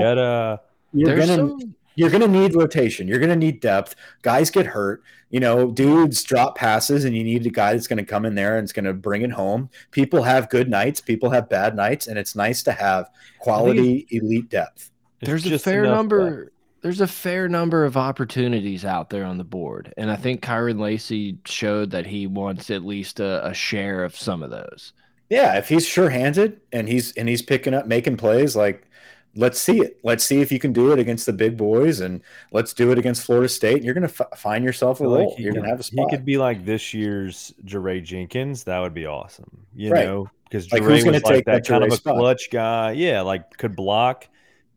You gotta- you're going to some you're going to need rotation. You're going to need depth. Guys get hurt. You know, dudes drop passes, and you need a guy that's going to come in there and it's going to bring it home. People have good nights. People have bad nights, and it's nice to have quality elite depth. there's a fair enough number there's a fair number of opportunities out there on the board and i mm-hmm. think kyren lacy showed that he wants at least a, a share of some of those Yeah, if he's sure-handed and he's and he's picking up making plays like let's see it. Let's see if you can do it against the big boys, and let's do it against Florida State. And you're going to find yourself a role. Like you're going to have a spot. He could be like this year's Jaray Jenkins. That would be awesome. You right. know, because Jaray like, was like that, that kind of a spot? clutch guy. Yeah, like could block.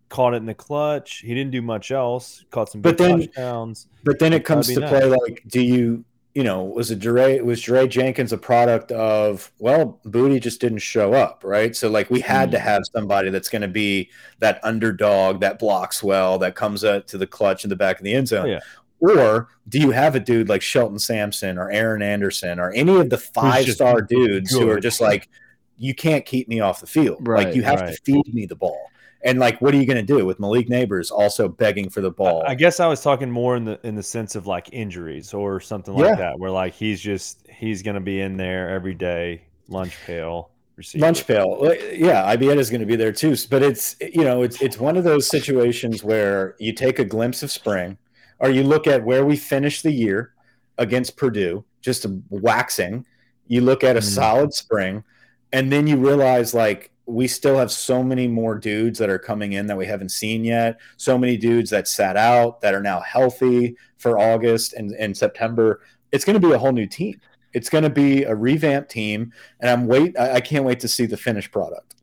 Caught it in the clutch. He didn't do much else. Caught some but then, touchdowns. But then it comes to nice. play like, do you you know, was a Jaray was Jaray Jenkins a product of well, Boutte just didn't show up, right? So like we had mm. to have somebody that's going to be that underdog that blocks well, that comes up to the clutch in the back of the end zone. Oh, yeah. Or do you have a dude like Shelton Sampson or Aaron Anderson or any of the five star dudes good. who are just like, you can't keep me off the field. Right, like you have right. to feed me the ball. And like, what are you going to do with Malik Nabers also begging for the ball? I guess I was talking more in the in the sense of like injuries or something like yeah. that, where like he's just he's going to be in there every day, lunch pail. Receiver. Lunch pail, yeah. Ibieta is going to be there too, but it's you know it's it's one of those situations where you take a glimpse of spring, or you look at where we finished the year against Purdue, just waxing. You look at a mm. solid spring, and then you realize like we still have so many more dudes that are coming in that we haven't seen yet. So many dudes that sat out that are now healthy for August and, and September. It's going to be a whole new team. It's going to be a revamped team, and I'm wait. I can't wait to see the finished product.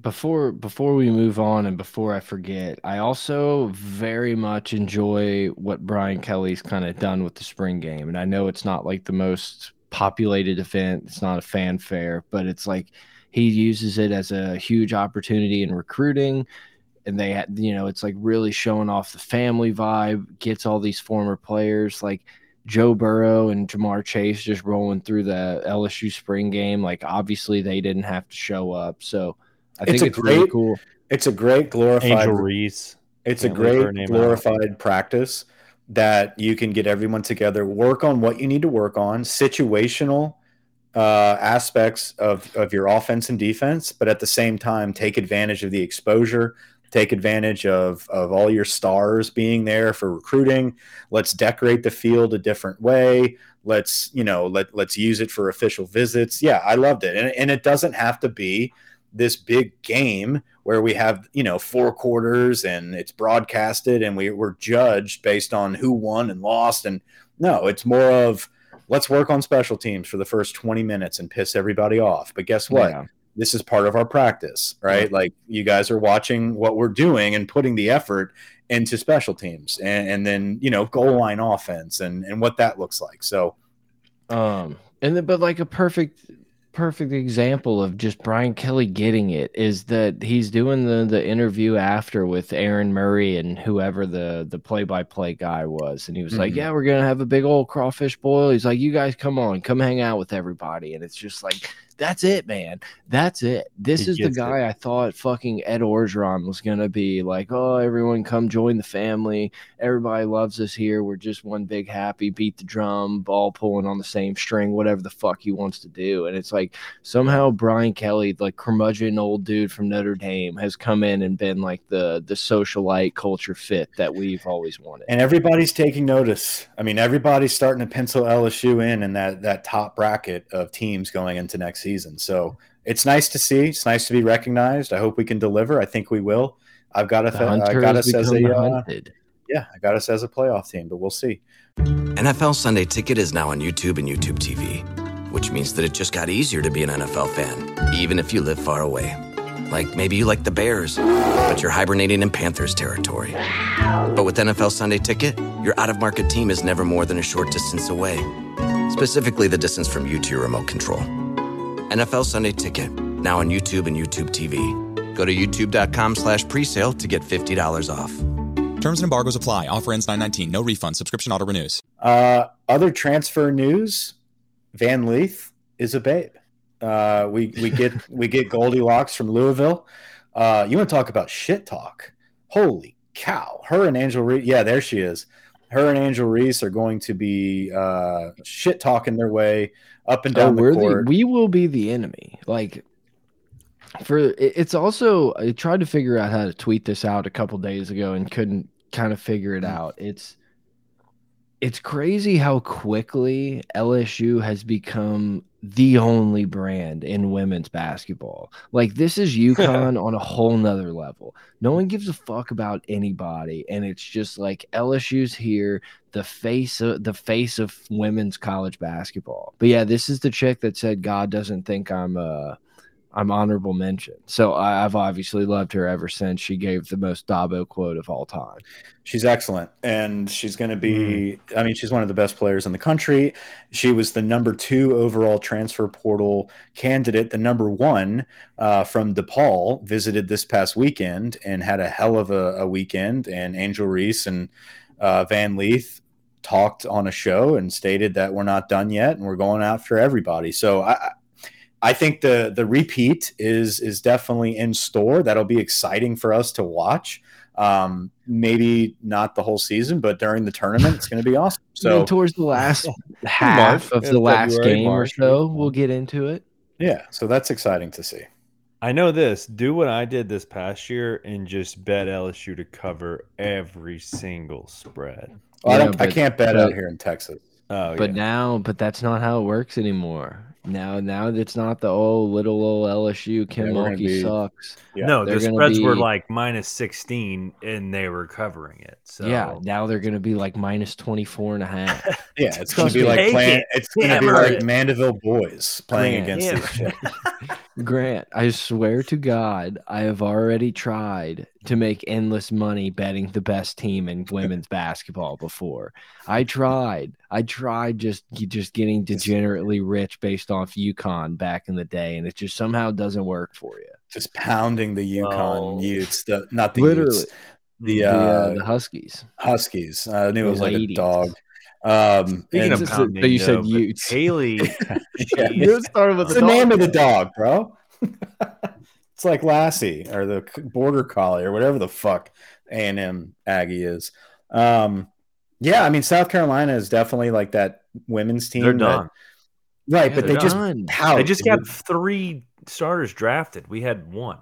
Before before we move on and before I forget, I also very much enjoy what Brian Kelly's kind of done with the spring game, and I know it's not like the most populated event. It's not a fanfare, but it's like he uses it as a huge opportunity in recruiting and they had you know it's like really showing off the family vibe gets all these former players like joe burrow and ja'marr chase just rolling through the lsu spring game like obviously they didn't have to show up so i think it's, it's great, really cool it's a great glorified Angel Reese. it's Can't a great glorified out. practice that you can get everyone together work on what you need to work on situational uh, aspects of, of your offense and defense, but at the same time, take advantage of the exposure, take advantage of, of all your stars being there for recruiting. Let's decorate the field a different way. Let's, you know, let, let's use it for official visits. Yeah, I loved it. And, and it doesn't have to be this big game where we have, you know, four quarters and it's broadcasted and we, we're judged based on who won and lost. And no, it's more of, let's work on special teams for the first 20 minutes and piss everybody off. But guess what? Yeah. This is part of our practice, right? Yeah. Like you guys are watching what we're doing and putting the effort into special teams and, and then, you know, goal line offense and, and what that looks like. So, um, and then, but like a perfect perfect example of just Brian Kelly getting it is that he's doing the the interview after with Aaron Murray and whoever the the play by play guy was, and he was mm -hmm. like, mm-hmm. "Yeah, we're gonna have a big old crawfish boil." He's like, "You guys come on, come hang out with everybody," and it's just like that's it, man. That's it. This he is the guy it. I thought fucking Ed Orgeron was gonna be like. Oh, everyone come join the family. Everybody loves us here. We're just one big happy. Beat the drum, ball pulling on the same string, whatever the fuck he wants to do. And it's like somehow Brian Kelly, like curmudgeon old dude from Notre Dame, has come in and been like the the socialite culture fit that we've always wanted. And everybody's taking notice. I mean, everybody's starting to pencil LSU in in that that top bracket of teams going into next season season. So it's nice to see. It's nice to be recognized. I hope we can deliver. I think we will. I've got us. I got us as a uh, yeah. I got us as a playoff team, but we'll see. NFL Sunday Ticket is now on YouTube and YouTube TV, which means that it just got easier to be an NFL fan, even if you live far away. Like maybe you like the Bears, but you're hibernating in Panthers territory. But with NFL Sunday Ticket, your out of market team is never more than a short distance away. Specifically, the distance from you to your remote control. NFL Sunday Ticket, now on YouTube and YouTube TV. Go to youtube.com slash presale to get $50 off. Terms and embargoes apply. Offer ends 919. No refund. Subscription auto renews. Uh, other transfer news, Van Lith is a babe. Uh, we we get we get Goldilocks from Louisville. Uh, you want to talk about shit talk? Holy cow! Her and Angel Reese, yeah, there she is. Her and Angel Reese are going to be uh, shit talking their way up and down oh, the court. The, we will be the enemy. Like for it's also I tried to figure out how to tweet this out a couple days ago and couldn't kind of figure it mm. out. It's it's crazy how quickly LSU has become the only brand in women's basketball. Like this is UConn on a whole nother level. No one gives a fuck about anybody, and it's just like LSU's here, the face of the face of women's college basketball. But yeah, this is the chick that said God doesn't think I'm uh I'm honorable mention. So I, have obviously loved her ever since she gave the most Dabo quote of all time. She's excellent, and she's going to be. Mm. I mean, she's one of the best players in the country. She was the number two overall transfer portal candidate. The number one uh, from DePaul visited this past weekend and had a hell of a, a weekend. And Angel Reese and uh, Van Lith talked on a show and stated that we're not done yet and we're going after everybody. So I, I think the the repeat is is definitely in store. That'll be exciting for us to watch. Um, maybe not the whole season, but during the tournament, it's going to be awesome. So towards the last half of the last game March, or so, we'll get into it. Yeah, so that's exciting to see. I know this. Do what I did this past year and just bet LSU to cover every single spread. Well, I, don't, but, I can't bet but, out here in Texas. Oh, but yeah. now, but that's not how it works anymore. Now, now it's not the old little old LSU. Kim yeah, Mulkey be, sucks. Yeah. No, they're the spreads be, were like minus sixteen, and they were covering it. So yeah, now they're going to be like minus 24 and a half. yeah, it's going to be like playing. It. It's going to be like Mandeville boys playing Grant, against yeah. Grant, I swear to God, I have already tried to make endless money betting the best team in women's basketball before. I tried. I tried just just getting degenerately rich based off UConn back in the day, and it just somehow doesn't work for you. Just pounding the UConn oh. Utes, the not the literally Utes, the uh, the, uh, the Huskies. Huskies. I knew it was like a dog. Um, Speaking of pounding, you said Utes. Haley. yeah. You started with the, the name of the dog, bro. it's like Lassie or the border collie or whatever the fuck A and M Aggie is. Um, yeah, I mean South Carolina is definitely like that women's team. They're done, that, right? Yeah, but they just pout. they just got three starters drafted. We had one.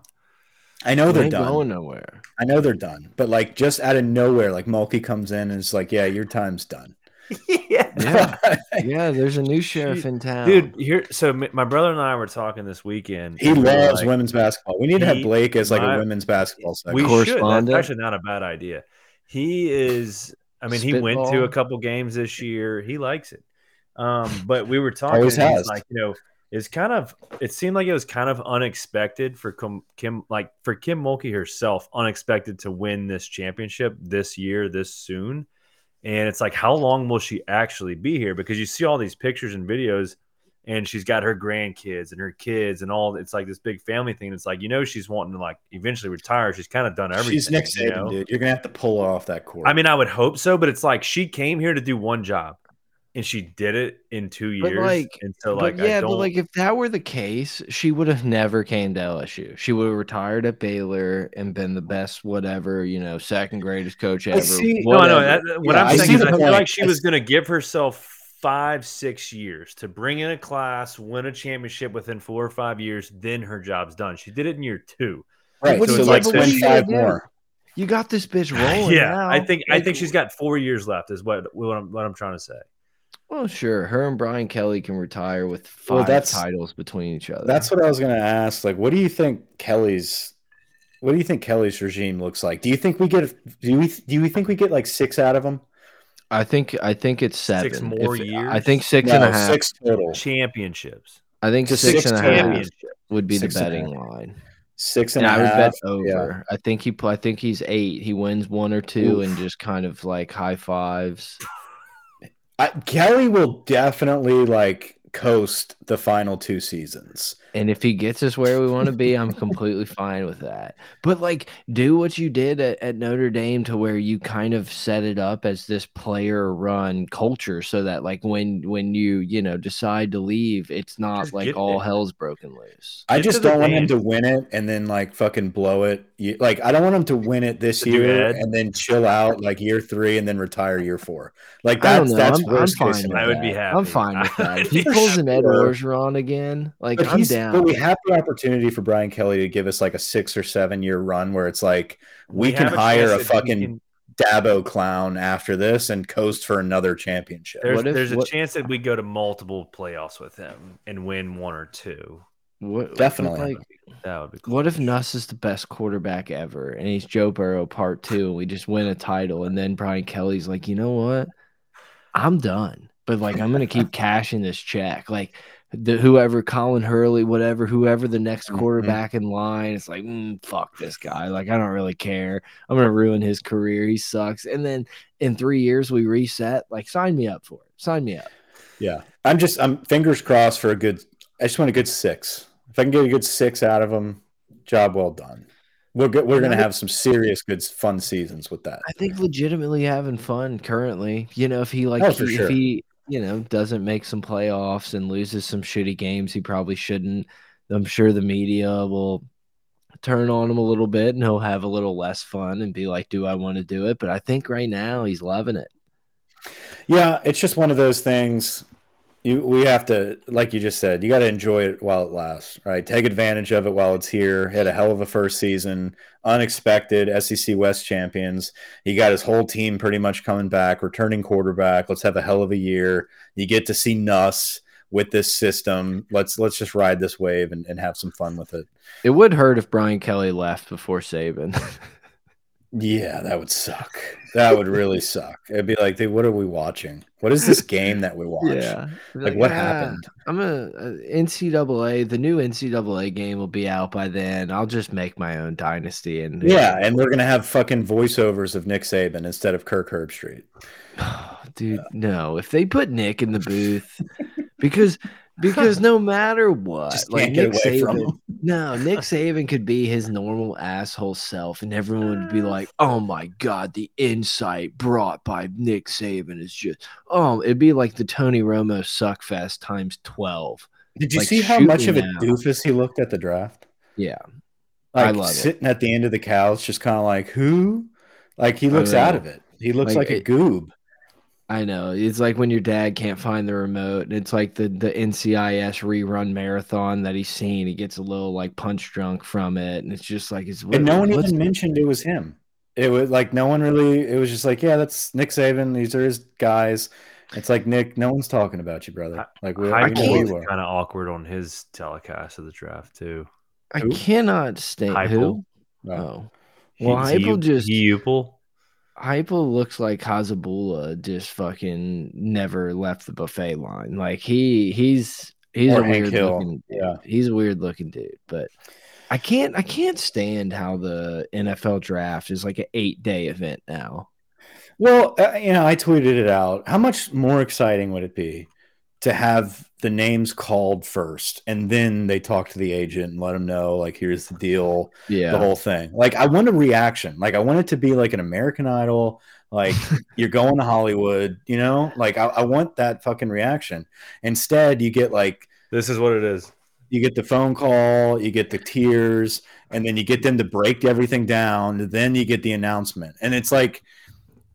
I know they're done. Going nowhere. I know they're done, but like just out of nowhere, like Mulkey comes in and is like, "Yeah, your time's done." yeah. yeah. yeah, There's a new sheriff in town, dude. Here, so my brother and I were talking this weekend. He loves like, women's basketball. We need he, to have Blake as like my, a women's basketball We should. That's actually not a bad idea. He is. I mean, Spitball. he went to a couple games this year. He likes it. Um, but we were talking. Always has. Like you know, it's kind of. It seemed like it was kind of unexpected for Kim, Kim, like for Kim Mulkey herself, unexpected to win this championship this year, this soon and it's like, how long will she actually be here? Because you see all these pictures and videos, and she's got her grandkids and her kids and all. It's like this big family thing. It's like you know she's wanting to like eventually retire. She's kind of done everything. She's Nick Saban, you know? dude. You're gonna have to pull her off that court. I mean, I would hope so, but it's like she came here to do one job and she did it in two years. But like, and so like, yeah, but like if that were the case, she would have never came to LSU. She would have retired at Baylor and been the best, whatever, you know, second greatest coach ever. See, no, no. That, what yeah, I'm saying is, I feel like she was going to give herself five, six years to bring in a class, win a championship within four or five years. Then her job's done. She did it in year two. Right. So, so it's like win five more. You got this bitch rolling. yeah, now. I think I think she's got four years left. Is what what I'm, what I'm trying to say. Well, sure. Her and Brian Kelly can retire with five well, that's, titles between each other. That's what I was going to ask. Like, what do you think Kelly's? What do you think Kelly's regime looks like? Do you think we get? Do we? Do we think we get like six out of them? I think. I think it's seven. Six more if, years. I think six no, and a half. Six total championships. I think six, six and a half would be six the betting line. Six and, and I would bet over. Yeah. I think he. I think he's eight. He wins one or two Oof. and just kind of like high fives. I, Kelly will definitely like coast the final two seasons. And if he gets us where we want to be, I'm completely fine with that. But like, do what you did at, at, Notre Dame to where you kind of set it up as this player run culture so that like when when you you know decide to leave, it's not just like all it. hell's broken loose. I just don't want him to win it and then like fucking blow it. Like I don't want him to win it this year and then chill out like year three and then retire year four. Like that's that's I'm, worst I'm case. I would be happy. I'm fine with that. If he pulls an Ed Orgeron again, like but I'm down down. But we have the opportunity for Brian Kelly to give us like a six or seven year run where it's like we, we can hire a fucking. Can Dabo clown after this and coast for another championship. There's, if, there's a what, chance that we go to multiple playoffs with him and win one or two. What, Definitely. Like, that would be cool. What if Nuss is the best quarterback ever and he's Joe Burrow part two and we just win a title and then Brian Kelly's like, you know what? I'm done. But like I'm gonna keep cashing this check. Like the whoever Colin Hurley, whatever, whoever the next mm-hmm. quarterback mm -hmm. in line, it's like, mm, fuck this guy. Like, I don't really care. I'm gonna ruin his career. He sucks. And then in three years we reset. Like, sign me up for it. Sign me up. Yeah, I'm just I'm fingers crossed for a good. I just want a good six. If I can get a good six out of him, job well done. We're good, we're gonna have some serious good fun seasons with that. I think legitimately having fun currently. You know, if he like oh, he, sure. if he you know, doesn't make some playoffs and loses some shitty games he probably shouldn't, I'm sure the media will turn on him a little bit and he'll have a little less fun and be like, Do I want to do it? But I think right now he's loving it. Yeah, it's just one of those things you we have to like you just said you got to enjoy it while it lasts right? Take advantage of it while it's here. Had a hell of a first season. Unexpected sec west champions. He got his whole team pretty much coming back returning quarterback. Let's have a hell of a year. You get to see nuss with this system. Let's let's just ride this wave and, and have some fun with it. It would hurt if brian kelly left before saban Yeah, that would suck. That would really suck. It'd be like, what are we watching? What is this game that we watch? Yeah, like, like what ah, happened? I'm a, a NCAA. The new NCAA game will be out by then. I'll just make my own dynasty and yeah, and we're gonna have fucking voiceovers of Nick Saban instead of Kirk Herbstreit. Dude, yeah. no. If they put Nick in the booth, because because no matter what, like Nick Saban, no, Nick Saban could be his normal asshole self, and everyone would be like, "Oh my god, the insight brought by Nick Saban is just oh, it'd be like the Tony Romo suckfest times twelve." Did you like, see how much of a doofus he looked at the draft? Yeah, like I love sitting it. at the end of the couch, just kind of like who, like he looks out of it. He looks like, like a goob. I know. It's like when your dad can't find the remote. It's like the the NCIS rerun marathon that he's seen. He gets a little like punch drunk from it, and it's just like it's. And no one even mentioned it was him. It was like no one really. It was just like, yeah, that's Nick Saban. These are his guys. It's like Nick. No one's talking about you, brother. Like we, I we was kind of awkward on his telecast of the draft too. I who? cannot state who. Oh, oh. well, he, Heupel just Heupel. Heupel looks like Hasbulla just fucking never left the buffet line. Like he he's he's or a weird looking yeah. He's a weird looking dude, but I can't I can't stand how the NFL draft is like an 8-day event now. Well, uh, you know, I tweeted it out. How much more exciting would it be to have the names called first and then they talk to the agent and let them know like here's the deal yeah the whole thing like i want a reaction like i want it to be like an american idol like you're going to hollywood you know like I, I, want that fucking reaction instead you get like this is what it is you get the phone call you get the tears and then you get them to break everything down then you get the announcement and it's like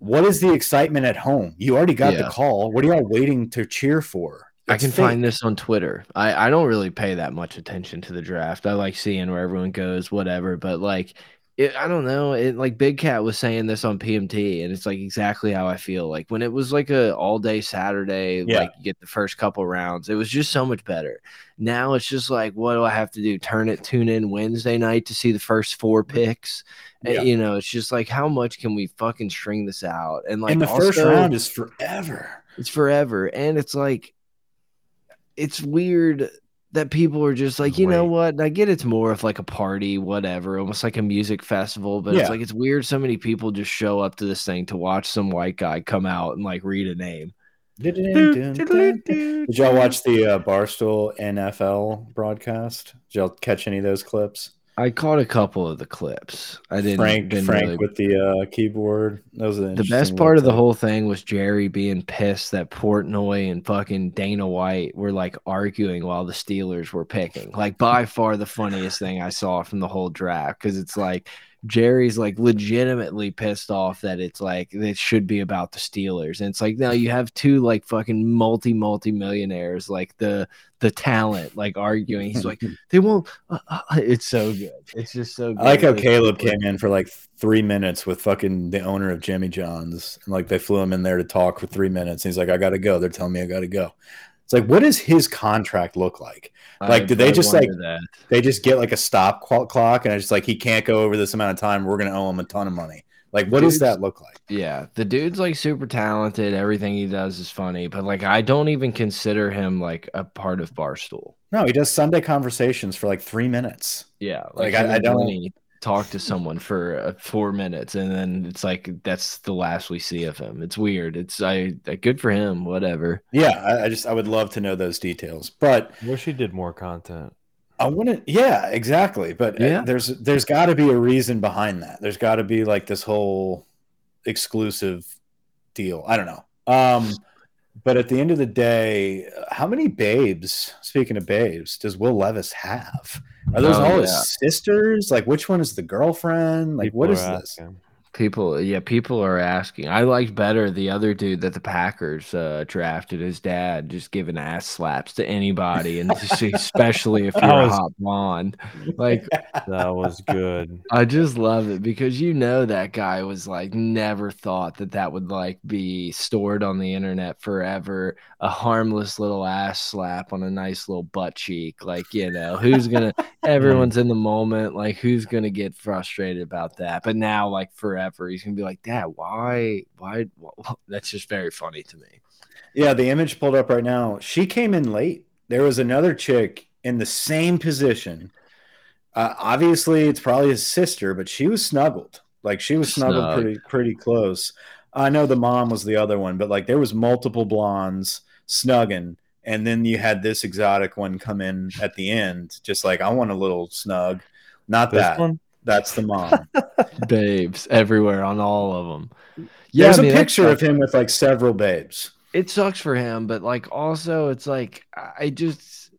what is the excitement at home? You already got yeah. the call. What are y'all waiting to cheer for? I can fake. find this on Twitter. I, I don't really pay that much attention to the draft. I like seeing where everyone goes, whatever. But like, it, I don't know. It like Big Cat was saying this on PMT, and it's like exactly how I feel. Like when it was like a all day Saturday, yeah. like you get the first couple rounds, it was just so much better. Now it's just like, what do I have to do? Turn it, tune in Wednesday night to see the first four picks. Eh, yeah. And, you know, it's just like, how much can we fucking string this out? And like, and the also, first round is forever. It's forever, and it's like, it's weird that people are just like, you Wait. know what? I get it's more of like a party, whatever, almost like a music festival, but yeah. it's like it's weird so many people just show up to this thing to watch some white guy come out and like read a name. Did y'all watch the uh, Barstool NFL broadcast? Did y'all catch any of those clips? I caught a couple of the clips. I didn't. Frank, didn't Frank really... with the uh, keyboard. That was the best part of the whole thing was Jerry being pissed that Portnoy and fucking Dana White were like arguing while the Steelers were picking. Like by far the funniest thing I saw from the whole draft because it's like Jerry's like legitimately pissed off that it's like it should be about the Steelers. And it's like now you have two like fucking multi multi millionaires like the the talent like arguing. He's like they won't. Uh, uh, uh, it's so good. It's just so. good. I like how Caleb came in for like three minutes with fucking the owner of Jimmy John's, and like they flew him in there to talk for three minutes. And he's like, I gotta go. They're telling me I gotta go. It's like, what does his contract look like? Like, I, do they I just like that. they just get like a stop clock and it's just like he can't go over this amount of time? We're gonna owe him a ton of money. Like, what dude's, does that look like? Yeah, the dude's like super talented. Everything he does is funny, but like, I don't even consider him like a part of Barstool. No, he does Sunday conversations for like three minutes. Yeah, like, like I, I, don't talk to someone for uh, four minutes and then it's like that's the last we see of him. It's weird. It's i good for him whatever. Yeah I, I just i would love to know those details but I wish he did more content. I wouldn't yeah exactly but uh, yeah. there's there's got to be a reason behind that. There's got to be like this whole exclusive deal. I don't know. Um but at the end of the day, how many babes, speaking of babes, does Will Levis have? Are those oh, all yeah. his sisters? Like, which one is the girlfriend? Like, People what is this? People, yeah, people are asking. I liked better the other dude that the Packers uh, drafted. His dad just giving ass slaps to anybody, and especially if you're was, a hot blonde. Like that was good. I just love it because you know that guy was like never thought that that would like be stored on the internet forever. A harmless little ass slap on a nice little butt cheek. Like you know who's gonna? everyone's in the moment. Like who's gonna get frustrated about that? But now, like forever forever. He's gonna be like, Dad, why, why? That's just very funny to me. Yeah, the image pulled up right now. She came in late. There was another chick in the same position. Uh, obviously, it's probably his sister, but she was snuggled. Like she was snuggled Snug. pretty pretty close. I know the mom was the other one, but like there was multiple blondes snugging, and then you had this exotic one come in at the end, just like I want a little snug. Not this that one. That's the mom. babes everywhere on all of them. Yeah, there's I mean, a picture of him with like several babes. It sucks for him, but like also it's like I just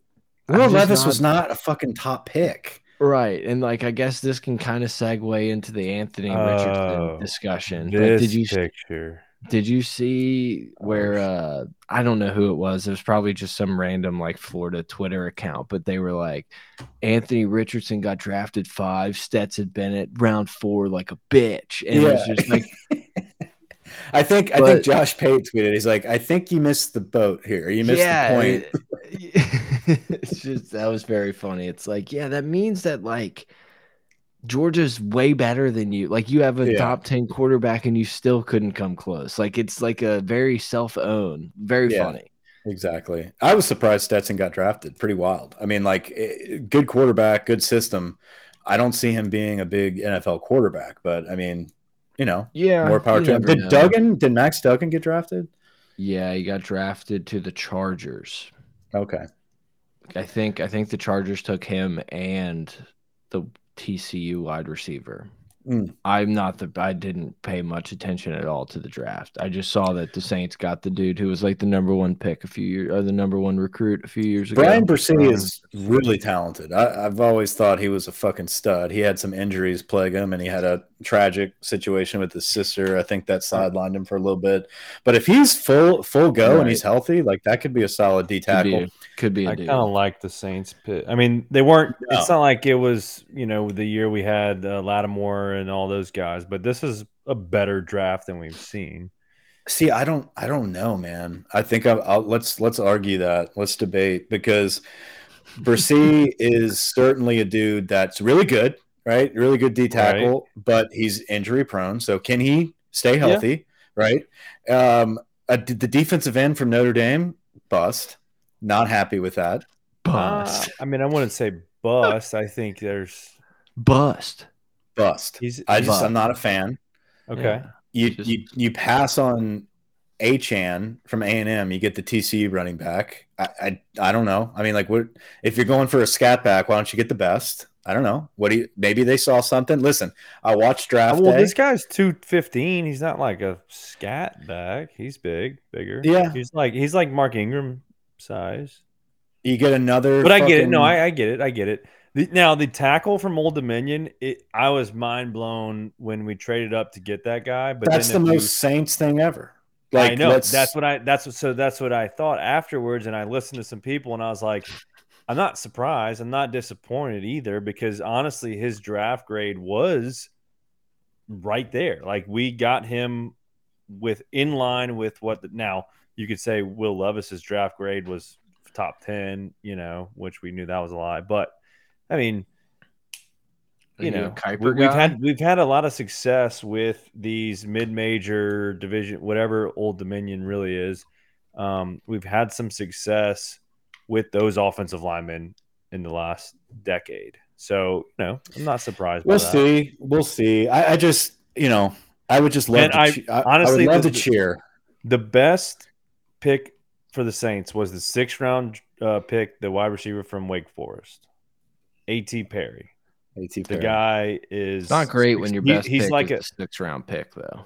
Will Levis not, was not a fucking top pick. Right. And like I guess this can kind of segue into the Anthony Richardson oh, discussion. But did you picture did you see where uh I don't know who it was. It was probably just some random like Florida Twitter account, but they were like Anthony Richardson got drafted 5, Stetson Bennett round 4 like a bitch. And yeah. it was just like I think but, I think Josh Pate tweeted. He's like, I think you missed the boat here. You missed yeah, the point. it's just that was very funny. It's like, yeah, that means that like Georgia's way better than you. Like you have a yeah. top 10 quarterback and you still couldn't come close. Like it's like a very self-own, very yeah, funny. Exactly. I was surprised Stetson got drafted. Pretty wild. I mean, like eh, good quarterback, good system. I don't see him being a big NFL quarterback, but I mean, you know, yeah, more power to him. Did know. Duggan, did Max Duggan get drafted? Yeah, he got drafted to the Chargers. Okay. I think I think the Chargers took him and the TCU wide receiver. Mm. I'm not the. I didn't pay much attention at all to the draft. I just saw that the Saints got the dude who was like the number one pick a few years, or the number one recruit a few years ago. Bryan Bresee is really talented. I, have always thought he was a fucking stud. He had some injuries plague him, and he had a tragic situation with his sister. I think that sidelined him for a little bit. But if he's full full go right. and he's healthy, like that could be a solid D tackle. Could be. I kind of like the Saints pick. I mean, they weren't. No. It's not like it was. You know, the year we had uh, Lattimore and all those guys, but this is a better draft than we've seen. See, I don't. I don't know, man. I think I'll, I'll let's let's argue that. Let's debate because Bresee is certainly a dude that's really good, right? Really good D tackle, right. but he's injury prone. So can he stay healthy? Yeah. Right. Um, uh, the defensive end from Notre Dame bust. Not happy with that. Bust. Uh, I mean, I wouldn't say bust. I think there's bust. Bust. He's, I just bust. I'm not a fan. Okay. You just... you you pass on Achane from A and M. You get the TCU running back. I, I I don't know. I mean, like, what if you're going for a scat back? Why don't you get the best? I don't know. What do you? Maybe they saw something. Listen, I watched draft. Well, day. this guy's two fifteen. He's not like a scat back. He's big, bigger. Yeah, he's like he's like Mark Ingram size. You get another, but fucking... I get it. No, I, I get it. I get it. The, now the tackle from Old Dominion, it, I was mind blown when we traded up to get that guy. But that's the most you, Saints thing ever. Like, I know that's what I that's what, so that's what I thought afterwards, and I listened to some people, and I was like, I'm not surprised. I'm not disappointed either because honestly, his draft grade was right there. Like we got him with in line with what the, now you could say Will Levis's draft grade was top 10, you know, which we knew that was a lie. But I mean, you, you know, we, have had we've had a lot of success with these mid-major division, whatever Old Dominion really is. Um, we've had some success with those offensive linemen in the last decade. So, you know, I'm not surprised. We'll see. We'll see. I, I, just, you know, I would just love and to. I, che- honestly, I would love the, to cheer. The best pick for the Saints was the sixth round uh, pick, the wide receiver from Wake Forest, A.T. Perry. A.T. The guy is not great when your best he, he's like a sixth round pick, though.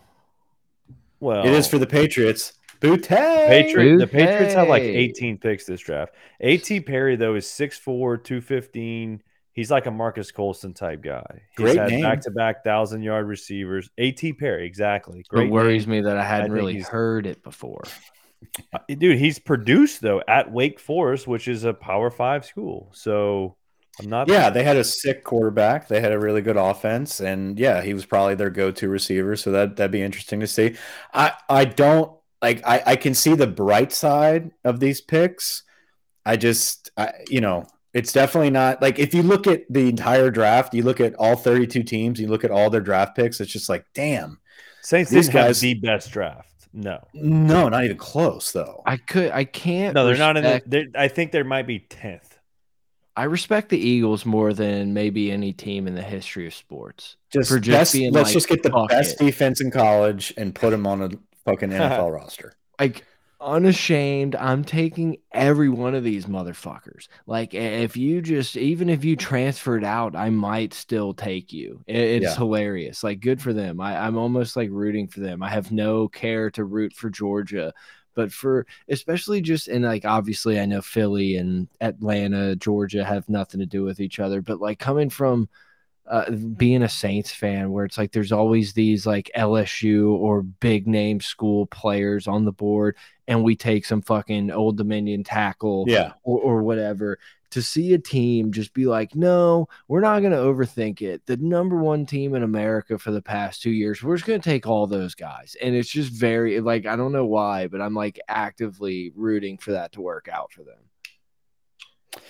Well, it is for the Patriots. Booty. Patriot, the Patriots have like 18 picks this draft. A.T. Perry, though, is 6'4, 215. He's like a Marques Colston type guy. He's Great had back to back thousand yard receivers. A.T. Perry, exactly. Great it worries name. me that I hadn't I really heard it before. Uh, dude, he's produced though at Wake Forest, which is a Power Five school. So I'm not. Yeah, they had a sick quarterback. They had a really good offense, and yeah, he was probably their go-to receiver. So that that'd be interesting to see. I I don't like. I I can see the bright side of these picks. I just I you know it's definitely not like if you look at the entire draft, you look at all 32 teams, you look at all their draft picks. It's just like damn. Saints these guys the best draft. No, no, not even close though. I could, I can't. No, they're respect, not in the. I think there might be tenth. I respect the Eagles more than maybe any team in the history of sports. Just, for just best, being let's like, just get the best it. defense in college and put them on a fucking NFL roster. Like unashamed. I'm taking every one of these motherfuckers. Like if you just even if you transferred out, I might still take you. It's yeah. hilarious. Like good for them. I, I'm almost like rooting for them. I have no care to root for Georgia. But for especially just and like obviously I know Philly and Atlanta, Georgia have nothing to do with each other. But like coming from uh, being a Saints fan where it's like there's always these like LSU or big name school players on the board, and we take some fucking Old Dominion tackle, yeah, or, or whatever. To see a team just be like, no, we're not going to overthink it. The number one team in America for the past two years, we're just going to take all those guys. And it's just very, like, I don't know why, but I'm like actively rooting for that to work out for them.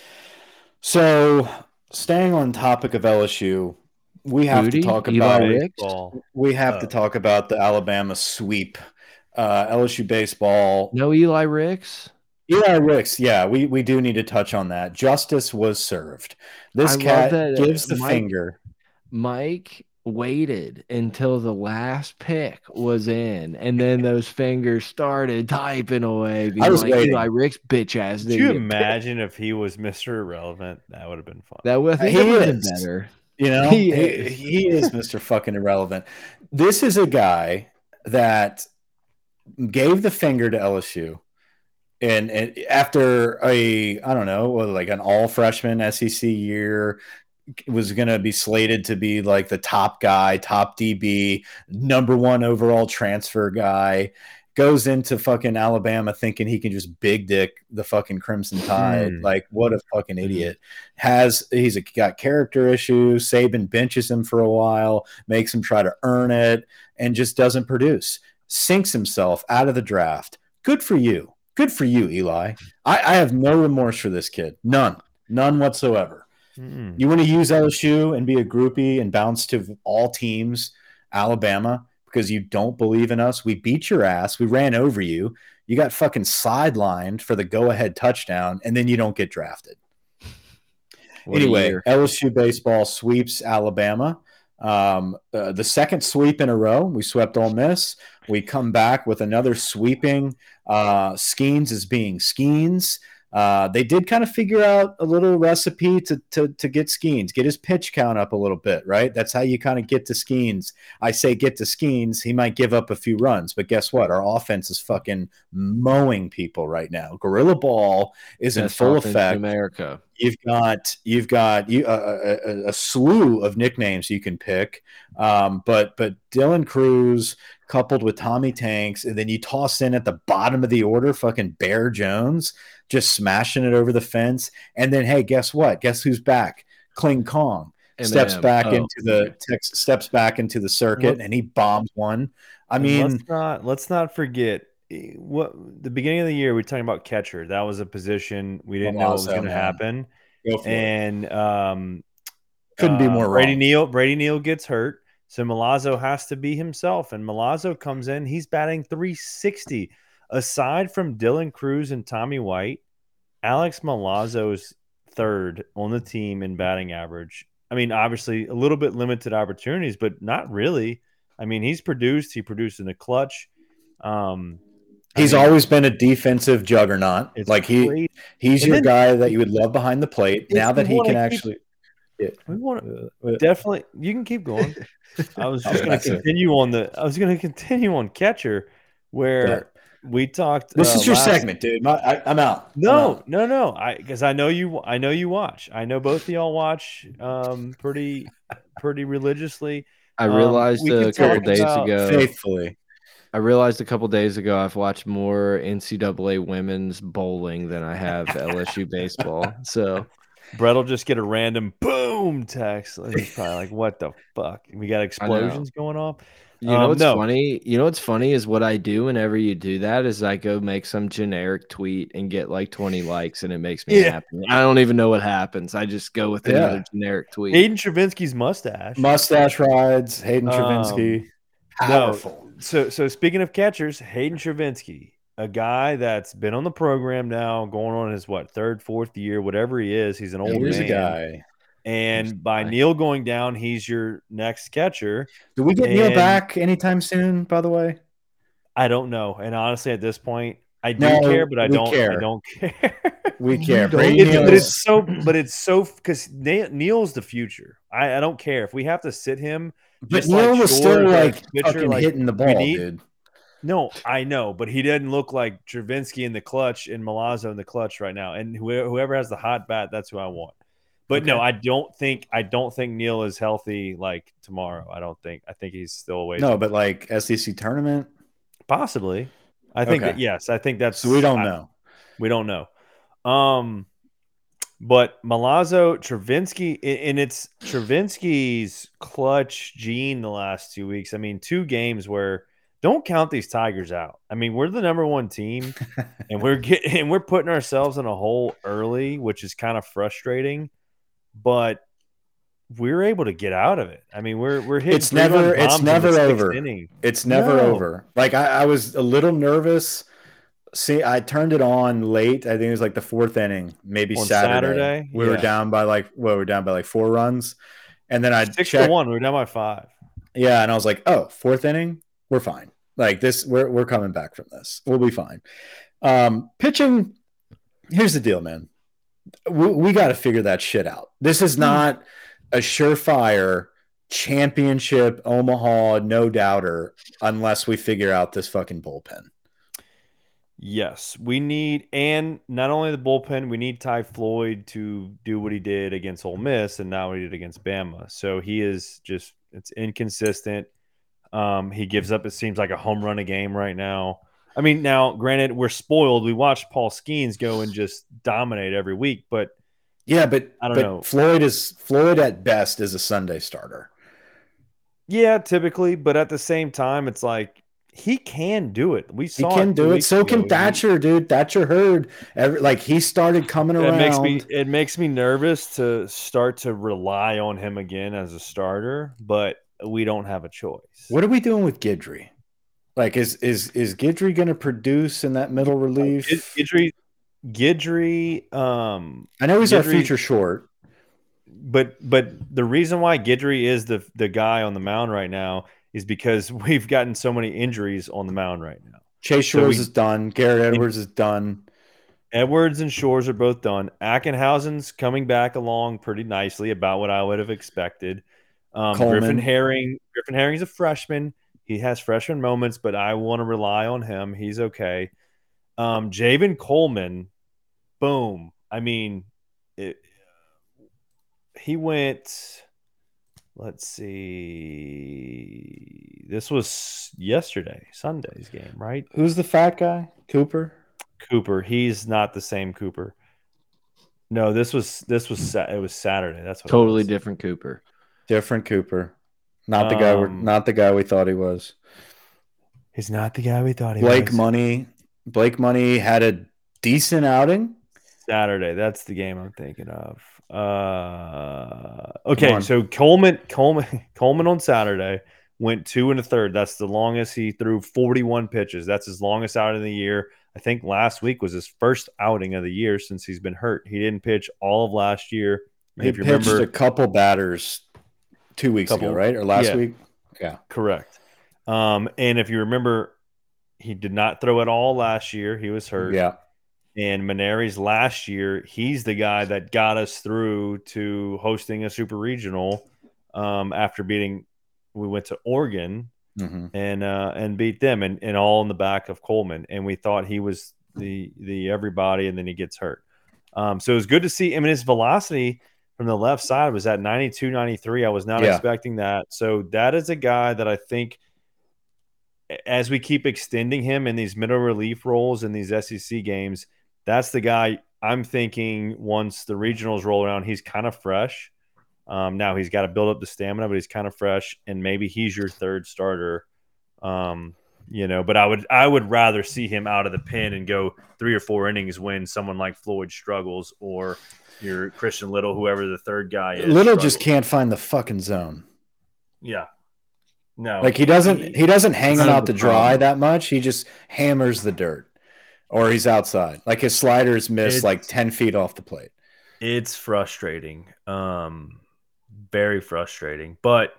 So staying on topic of LSU, we have Booty, to talk about we have oh. to talk about the Alabama sweep. Uh, LSU baseball. No Eli Ricks. Eli Ricks, yeah, we, we do need to touch on that. Justice was served. This I cat that, uh, gives the Mike, finger. Mike waited until the last pick was in, and then those fingers started typing away. I was like, waiting. Eli Ricks, bitch ass. Could you imagine if he was Mr. Irrelevant? That would have been fun. That would have been better. You know, he, he, is. he is Mr. fucking irrelevant. This is a guy that gave the finger to LSU. And, and after a, I don't know, like an all freshman SEC year, was going to be slated to be like the top guy, top DB, number one overall transfer guy. Goes into fucking Alabama thinking he can just big dick the fucking Crimson Tide. Hmm. Like, what a fucking hmm. idiot. Has he's a, got character issues. Saban benches him for a while, makes him try to earn it, and just doesn't produce. Sinks himself out of the draft. Good for you. Good for you, Eli. I, I have no remorse for this kid. None. None whatsoever. Mm. You want to use LSU and be a groupie and bounce to all teams, Alabama, because you don't believe in us. We beat your ass. We ran over you. You got fucking sidelined for the go ahead touchdown, and then you don't get drafted. What anyway, LSU baseball sweeps Alabama. Um, uh, the second sweep in a row. We swept Ole Miss. We come back with another sweeping. Uh, Skenes is being Skenes. Uh, they did kind of figure out a little recipe to, to to get Skenes, get his pitch count up a little bit, right? That's how you kind of get to Skenes. I say get to Skenes. he might give up a few runs, but guess what? Our offense is fucking mowing people right now. Gorilla Ball is in full effect. In America. You've got you've got you, uh, a, a, slew of nicknames you can pick, um, but but Dylan Crews coupled with Tommy Tanks, and then you toss in at the bottom of the order, fucking Bear Jones just smashing it over the fence. And then, hey, guess what? Guess who's back? Kling Kong steps back oh, into the text, steps back into the circuit, and he bombs one. I mean, let's not let's not forget eh, what the beginning of the year we are talking about catcher. That was a position we didn't know what was going to happen, and it. um, couldn't uh, be more. Brady wrong. Neal Brady Neal gets hurt. So Milazzo has to be himself, and Milazzo comes in. He's batting 360 aside from Dylan Crews and Tommy White, Alex Milazzo's third on the team in batting average. I mean, obviously a little bit limited opportunities, but not really. I mean, he's produced. He produced in the clutch. Um, he's I mean, always been a defensive juggernaut. Like he, great. he's and your then, guy that you would love behind the plate. Now that he can actually, yeah. we want to uh, definitely. You can keep going. I was just going to continue on the. I was going to continue on catcher, where we talked. This uh, is your last... segment, dude. I, am out. No, I'm out. no, no. I because I know you. I know you watch. I know both of y'all watch um, pretty, pretty religiously. I realized um, a couple days ago. Faithfully. I realized a couple days ago I've watched more NCAA women's bowling than I have LSU baseball. So Brett will just get a random boom text. He's probably like, "What the fuck? We got explosions going off." You know um, what's no. funny? You know what's funny is what I do whenever you do that is I go make some generic tweet and get like 20 likes and it makes me yeah. happy. I don't even know what happens. I just go with yeah. another generic tweet. Hayden Travinski's mustache. Mustache rides, Hayden Travinski. Um, Powerful. No. So so speaking of catchers, Hayden Travinski, a guy that's been on the program now, going on his what, third, fourth year, whatever he is. He's an old man. guy. And by Neal going down, he's your next catcher. Do we get and Neal back anytime soon? By the way, I don't know. And honestly, at this point, I do no, care, but I don't. Care. I don't care. we care, but it's so. But it's so because Neal's the future. I, I don't care if we have to sit him. But Neal like was still like fucking like, hitting the ball, need, dude. No, I know, but he didn't look like Travinski in the clutch and Milazzo in the clutch right now. And whoever has the hot bat, that's who I want. But okay. no, I don't think I don't think Neal is healthy like tomorrow. I don't think. I think he's still away. No, but like SEC tournament, possibly. I think okay. that yes, I think that's. So we don't I, know. We don't know. Um, but Milazzo, Travinski, and it's Travinski's clutch gene the last two weeks. I mean, two games where don't count these Tigers out. I mean, we're the number one team, and we're getting and we're putting ourselves in a hole early, which is kind of frustrating but we're able to get out of it. I mean, we're we're hitting. It's never it's never over. Inning. It's never no. over. Like I, I, was a little nervous. See, I turned it on late. I think it was like the fourth inning, maybe on Saturday. Saturday. We yeah. were down by like well, we were down by like four runs, and then I six checked, to one. We are down by five. Yeah, and I was like, oh, fourth inning, we're fine. Like this, we're we're coming back from this. We'll be fine. Um, pitching. Here's the deal, man we, we got to figure that shit out. This is hmm. not a surefire championship Omaha no doubter unless we figure out this fucking bullpen. Yes, we need, and not only the bullpen, we need Ty Floyd to do what he did against Ole Miss, and now what he did against Bama. So he is just it's inconsistent. Um, he gives up. It seems like a home run a game right now. I mean, now granted, we're spoiled. We watched Paul Skenes go and just dominate every week, but yeah, but I don't but know. Floyd is Floyd at best is a Sunday starter. Yeah, typically, but at the same time, it's like he can do it. We saw he can do it. So can Thatcher, dude. Thatcher Hurd Every, like he started coming it around. Makes me, it makes me nervous to start to rely on him again as a starter, but we don't have a choice. What are we doing with Guidry? Like, is is is Guidry going to produce in that middle relief? Guidry, Guidry. Um, I know he's Guidry, our future short, but but the reason why Guidry is the the guy on the mound right now is because we've gotten so many injuries on the mound right now. Chase Shores so we, is done. Garrett Edwards is done. Edwards and Shores are both done. Ackenhausen's coming back along pretty nicely, about what I would have expected. Um, Griffin Herring, Griffin Herring's a freshman. He has freshman moments, but I want to rely on him. He's okay. Um, Javen Coleman, boom. I mean, it, he went. Let's see. This was yesterday, Sunday's game, right? Who's the fat guy? Cooper. Cooper. He's not the same Cooper. No, this was this was it was Saturday. That's what totally different Cooper. Different Cooper. Not the um, guy. We're, not the guy we thought he was. He's not the guy we thought he Blake was. Blake Money. Blake Money had a decent outing. Saturday. That's the game I'm thinking of. Uh, okay, so Coleman, Coleman, Coleman on Saturday went two and a third. That's the longest he threw 41 pitches. That's his longest out of the year. I think last week was his first outing of the year since he's been hurt. He didn't pitch all of last year. He if you pitched remember, a couple batters two weeks couple, ago, right? Or last yeah, week? Yeah. Correct. Um, and if you remember, he did not throw at all last year. He was hurt. Yeah. And Mainieri's last year, he's the guy that got us through to hosting a super regional um, after beating. We went to Oregon mm-hmm. and uh, and beat them, and, and all in the back of Coleman. And we thought he was the the everybody, and then he gets hurt. Um, so it was good to see. I mean, his velocity from the left side was at 92, 93. I was not yeah. expecting that. So that is a guy that I think as we keep extending him in these middle relief roles in these SEC games, that's the guy I'm thinking once the regionals roll around, he's kind of fresh. Um, now he's got to build up the stamina, but he's kind of fresh, and maybe he's your third starter. Um, you know, but I would I would rather see him out of the pen and go three or four innings when someone like Floyd struggles or your Christian Little, whoever the third guy is. Little struggles. just can't find the fucking zone. Yeah. No. Like he doesn't he, doesn't hang out to dry that much. He just hammers the dirt or he's outside. Like his sliders miss it's, like 10 feet off the plate. It's frustrating. Um very frustrating. But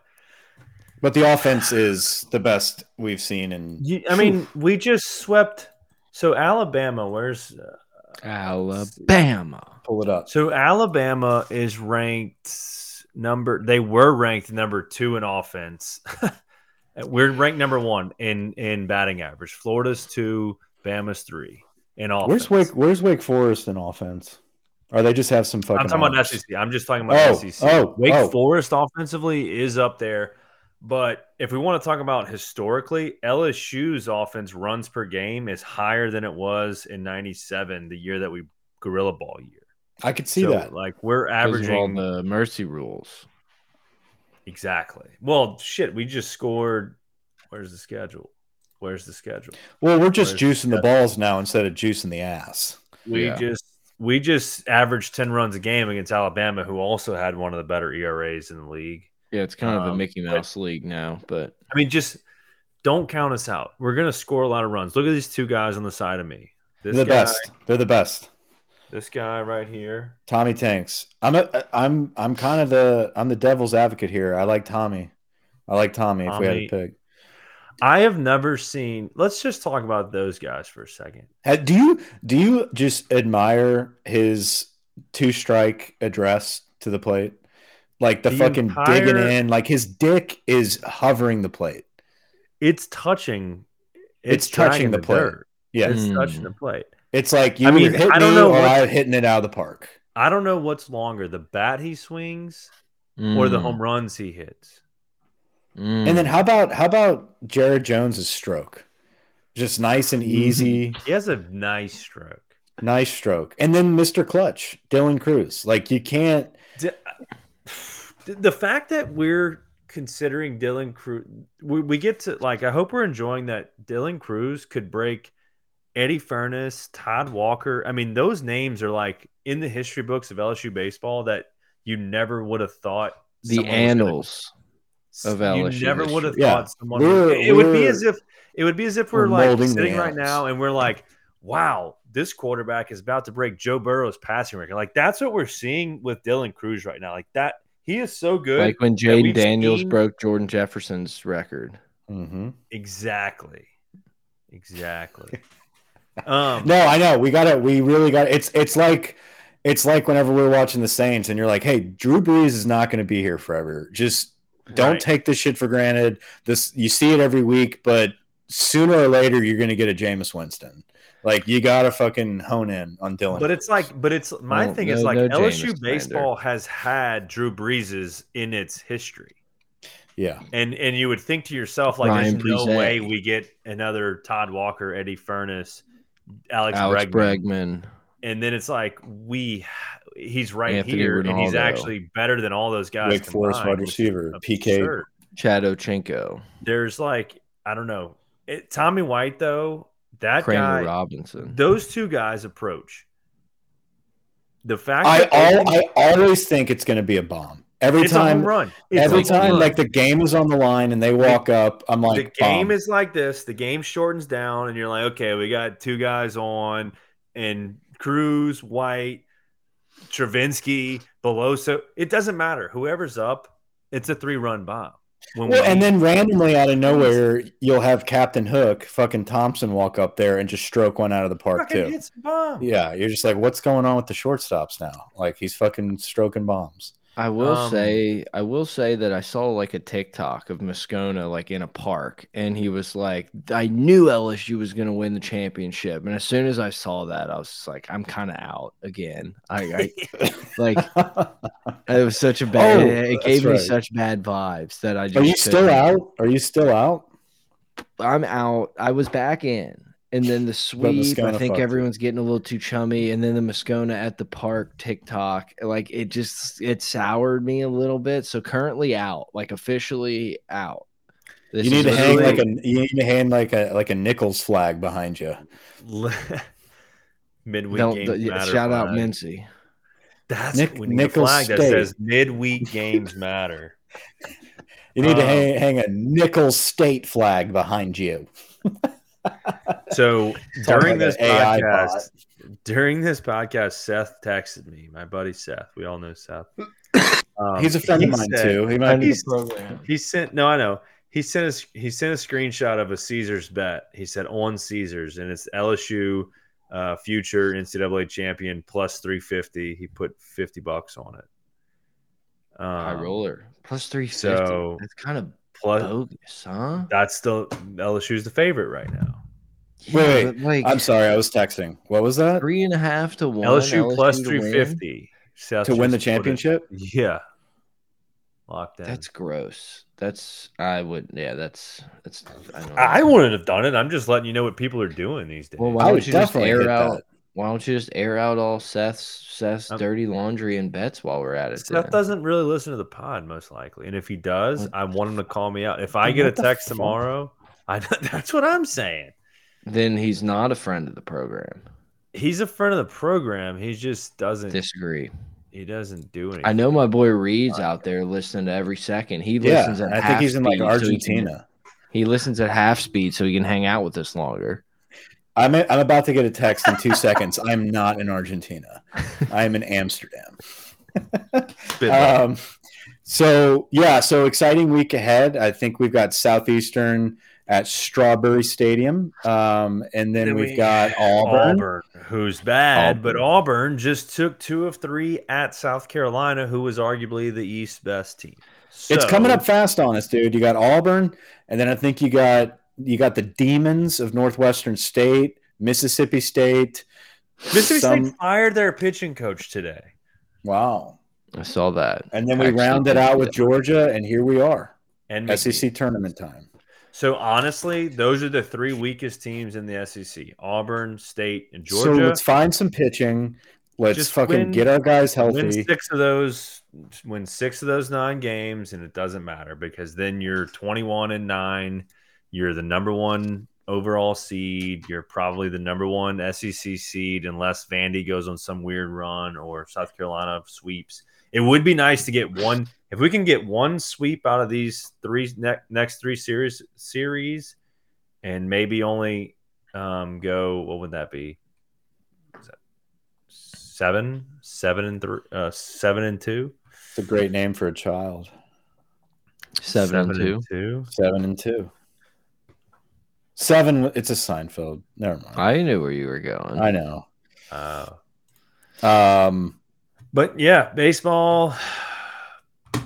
but the offense is the best we've seen in I mean, we just swept so Alabama, where's uh, Alabama? Pull it up. So Alabama is ranked number they were ranked number 2 in offense. We're ranked number 1 in in batting average. Florida's 2 Bama's three in offense. Where's Wake? Where's Wake Forest in offense? Or they just have some fucking. I'm talking arms. about SEC. I'm just talking about oh, SEC. Oh, Wake oh. Forest offensively is up there, but if we want to talk about historically, LSU's offense runs per game is higher than it was in '97, the year that we gorilla ball year. I could see so, that. Like we're averaging all the mercy rules. Exactly. Well, shit, we just scored. Where's the schedule? Where's the schedule? Well, we're just Where's juicing the, the, balls now instead of juicing the ass. We yeah. just we just averaged 10 runs a game against Alabama, who also had one of the better ERAs in the league. Yeah, it's kind um, of a um, Mickey Mouse but, league now, but I mean, just don't count us out. We're gonna score a lot of runs. Look at these two guys on the side of me. This They're the guy, best. They're the best. This guy right here, Tommy Tanks. I'm a, I'm I'm kind of the I'm the devil's advocate here. I like Tommy. I like Tommy, Tommy if we had to pick. I have never seen. Let's just talk about those guys for a second. Do you do you just admire his two strike address to the plate? Like the, the fucking entire, digging in, like his dick is hovering the plate. It's touching. It's, it's touching the, the plate. Dirt. Yeah, it's mm. touching the plate. It's like you I mean, hit I don't know or I hitting it out of the park. I don't know what's longer, the bat he swings mm. or the mm. home runs he hits. Mm. And then how about how about Jared Jones's stroke? Just nice and easy. He has a nice stroke. Nice stroke. And then Mr. Clutch, Dylan Crews. Like you can't the fact that we're considering Dylan Crews we, we get to like I hope we're enjoying that Dylan Crews could break Eddie Furniss, Todd Walker. I mean, those names are like in the history books of LSU baseball that you never would have thought the annals of LSU. You never would have yeah. thought someone. Would, it would be as if it would be as if we're, we're like sitting right now and we're like, wow, this quarterback is about to break Joe Burrow's passing record. Like that's what we're seeing with Dylan Crews right now. Like that, he is so good. Like when Jayden Daniels seen... broke Jordan Jefferson's record. Mm-hmm. Exactly. Exactly. Um, no, I know we got it. We really got it. It's it's like it's like whenever we're watching the Saints and you're like, hey, Drew Brees is not going to be here forever. Just don't right. take this shit for granted. This you see it every week, but sooner or later you're going to get a Jameis Winston. Like you gotta fucking hone in on Dylan. But it's like, but it's my thing no, is like no LSU James baseball has had Drew Breeses in its history. Yeah, and and you would think to yourself like, Ryan there's no way we get another Todd Walker, Eddie Furniss, Alex, Alex Bregman. Bregman. and then it's like we. He's right Anthony here, Ronaldo. and he's actually better than all those guys. Wake Forest wide receiver, PK, Chad Ochocinco. There's like I don't know. It, Tommy White though that Kramer guy, Robinson. Those two guys approach. The fact I all, I always think it's going to be a bomb. Every time, run. It's every time, run. like the game is on the line and they walk the, up, I'm like, the game bomb. is like this. The game shortens down, and you're like, okay, we got two guys on, and Crews, White, Travinski, Beloso. It doesn't matter. Whoever's up, it's a three run bomb. Well, and then randomly out of nowhere, you'll have Captain Hook, fucking Thompson, walk up there and just stroke one out of the park too. Yeah, you're just like, what's going on with the shortstops now? Like he's fucking stroking bombs. I will um, say, I will say that I saw like a TikTok of Moscona like in a park, and he was like, "I knew LSU was going to win the championship," and as soon as I saw that, I was like, "I'm kind of out again." I, I like it was such a bad. Oh, it gave me such bad vibes that I just. Are you still out? Are you still out? I'm out. I was back in. And then the sweep, I think everyone's getting a little too chummy. And then the Moscona at the park TikTok, like it just it soured me a little bit. So currently out, like officially out. This you need to hang like a you need to hang like a like a Nicholls flag behind you. midweek games matter. Shout flag. out Mincy. That's Nick, we need Nicholls a flag State. that says midweek games matter. You need um, to hang, hang a Nicholls State flag behind you. so during this podcast, during this podcast, Seth texted me. My buddy Seth. We all know Seth. Um, he's a friend of mine said, too. He might be program. He sent. No, I know. He sent us. He sent a screenshot of a Caesars bet. He said on Caesars, and it's LSU uh, future NCAA champion plus three fifty. He put fifty bucks on it. Um, High roller plus three fifty. So that's kind of plus bogus, huh? That's still LSU's the favorite right now. Yeah, wait, wait. Like, I'm sorry, I was texting. What was that? Three and a half to one. LSU, LSU plus three fifty to win the championship. Yeah, locked in. That's gross. That's I would yeah. That's that's. I, I, wouldn't have done it. I'm just letting you know what people are doing these days. Well, why don't you just air out? That. Why don't you just air out all Seth's Seth's dirty laundry and bets while we're at it? Seth then? doesn't really listen to the pod, most likely, and if he does, what? I want him to call me out. If I get a text tomorrow, I that's what I'm saying. Then he's not a friend of the program. He's a friend of the program. He just doesn't disagree. He doesn't do anything. I know my boy Reed's out there listening to every second. He yeah, listens at I think he's in like Argentina. So he, can, he listens at half speed so he can hang out with us longer. I'm a, I'm about to get a text in two seconds. I'm not in Argentina. I'm in Amsterdam. um, so yeah, so exciting week ahead. I think we've got Southeastern at Strawberry Stadium, um, and then, then we've we, got Auburn, Auburn, who's bad, Auburn. but Auburn just took two of three at South Carolina, who was arguably the East's best team. So, it's coming up fast on us, dude. You got Auburn, and then I think you got you got the Demons of Northwestern State, Mississippi State. Mississippi some... State fired their pitching coach today. Wow. I saw that. And then we Actually, rounded out with Georgia, and here we are. And SEC tournament time. So honestly, those are the three weakest teams in the SEC: Auburn, State, and Georgia. So let's find some pitching. Let's Just fucking win, get our guys healthy. Win six of those. Win six of those nine games, and it doesn't matter because then you're 21 and nine. You're the number one overall seed. You're probably the number one SEC seed unless Vandy goes on some weird run or South Carolina sweeps. It would be nice to get one if we can get one sweep out of these three ne- next three series series, and maybe only um, go. What would that be? Seven, seven and three, uh, seven and two. It's a great name for a child. Seven, seven and, two. and two. Seven and two. Seven. It's a Seinfeld. Never mind. I knew where you were going. I know. Uh, Um, but yeah, baseball.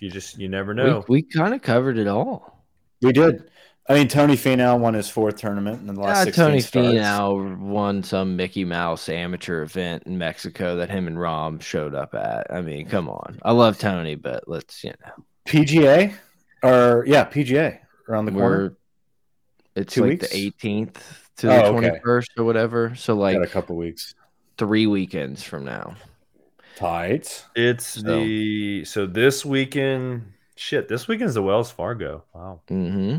You just you never know. We, we kind of covered it all. we did. I mean, Tony Finau won his fourth tournament in the last. Yeah, 16 Tony starts. Finau won some Mickey Mouse amateur event in Mexico that him and Rahm showed up at. I mean, come on. I love Tony, but let's you know PGA, or yeah, PGA around the corner. we're it's Two like weeks? the 18th to oh, the Oh, okay. 21st or whatever. So like Got a couple weeks. three weekends from now. Tight. It's So- the so this weekend. Shit, this weekend's the Wells Fargo. Wow, Mm-hmm.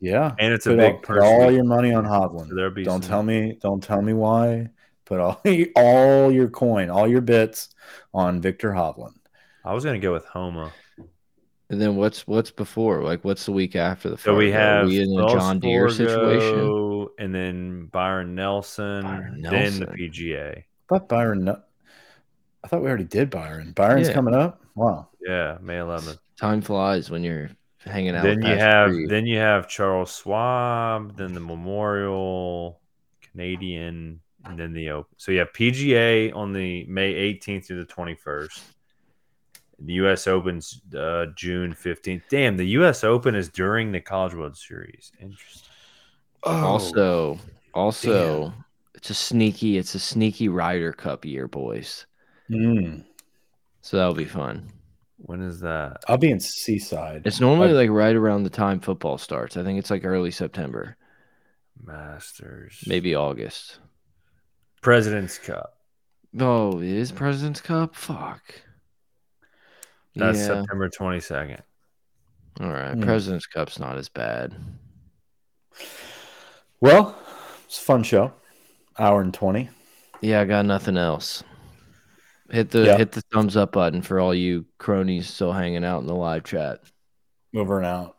Yeah, and it's a big all, put all your money on Hovland. so there'll be Don't some- tell me. Don't tell me why. Put all all your coin, all your bits on Viktor Hovland. I was gonna go with Homa. And then what's what's before? Like what's the week after the So we Fargo? Are have we in a Wells John Deere situation? And then Byron Nelson, Byron then the PGA. But Byron. No- I thought we already did Byron. Byron's Yeah. coming up. Wow. Yeah, May 11th. Time flies when you're hanging out. Then with you have Reed. then you have Charles Schwab, then the Memorial, Canadian, and then the Open. So you have PGA on the May 18th to the 21st. The U.S. Open's uh, June 15th. Damn, the U.S. Open is during the College World Series. Interesting. Oh, also also it's a sneaky it's a sneaky Ryder Cup year, boys. Mm. So that'll be fun. When is that? I'll be in Seaside. It's normally I- like right around the time football starts. I think it's like early September, Masters. maybe August. President's Cup. Oh, it is President's Cup. Fuck. That's yeah. September 22nd. All right. Hmm. President's Cup's not as bad. Well, it's a fun show. Hour and twenty. Yeah, I got nothing else. Hit the Yeah. hit the thumbs up button for all you cronies still hanging out in the live chat. Over and out.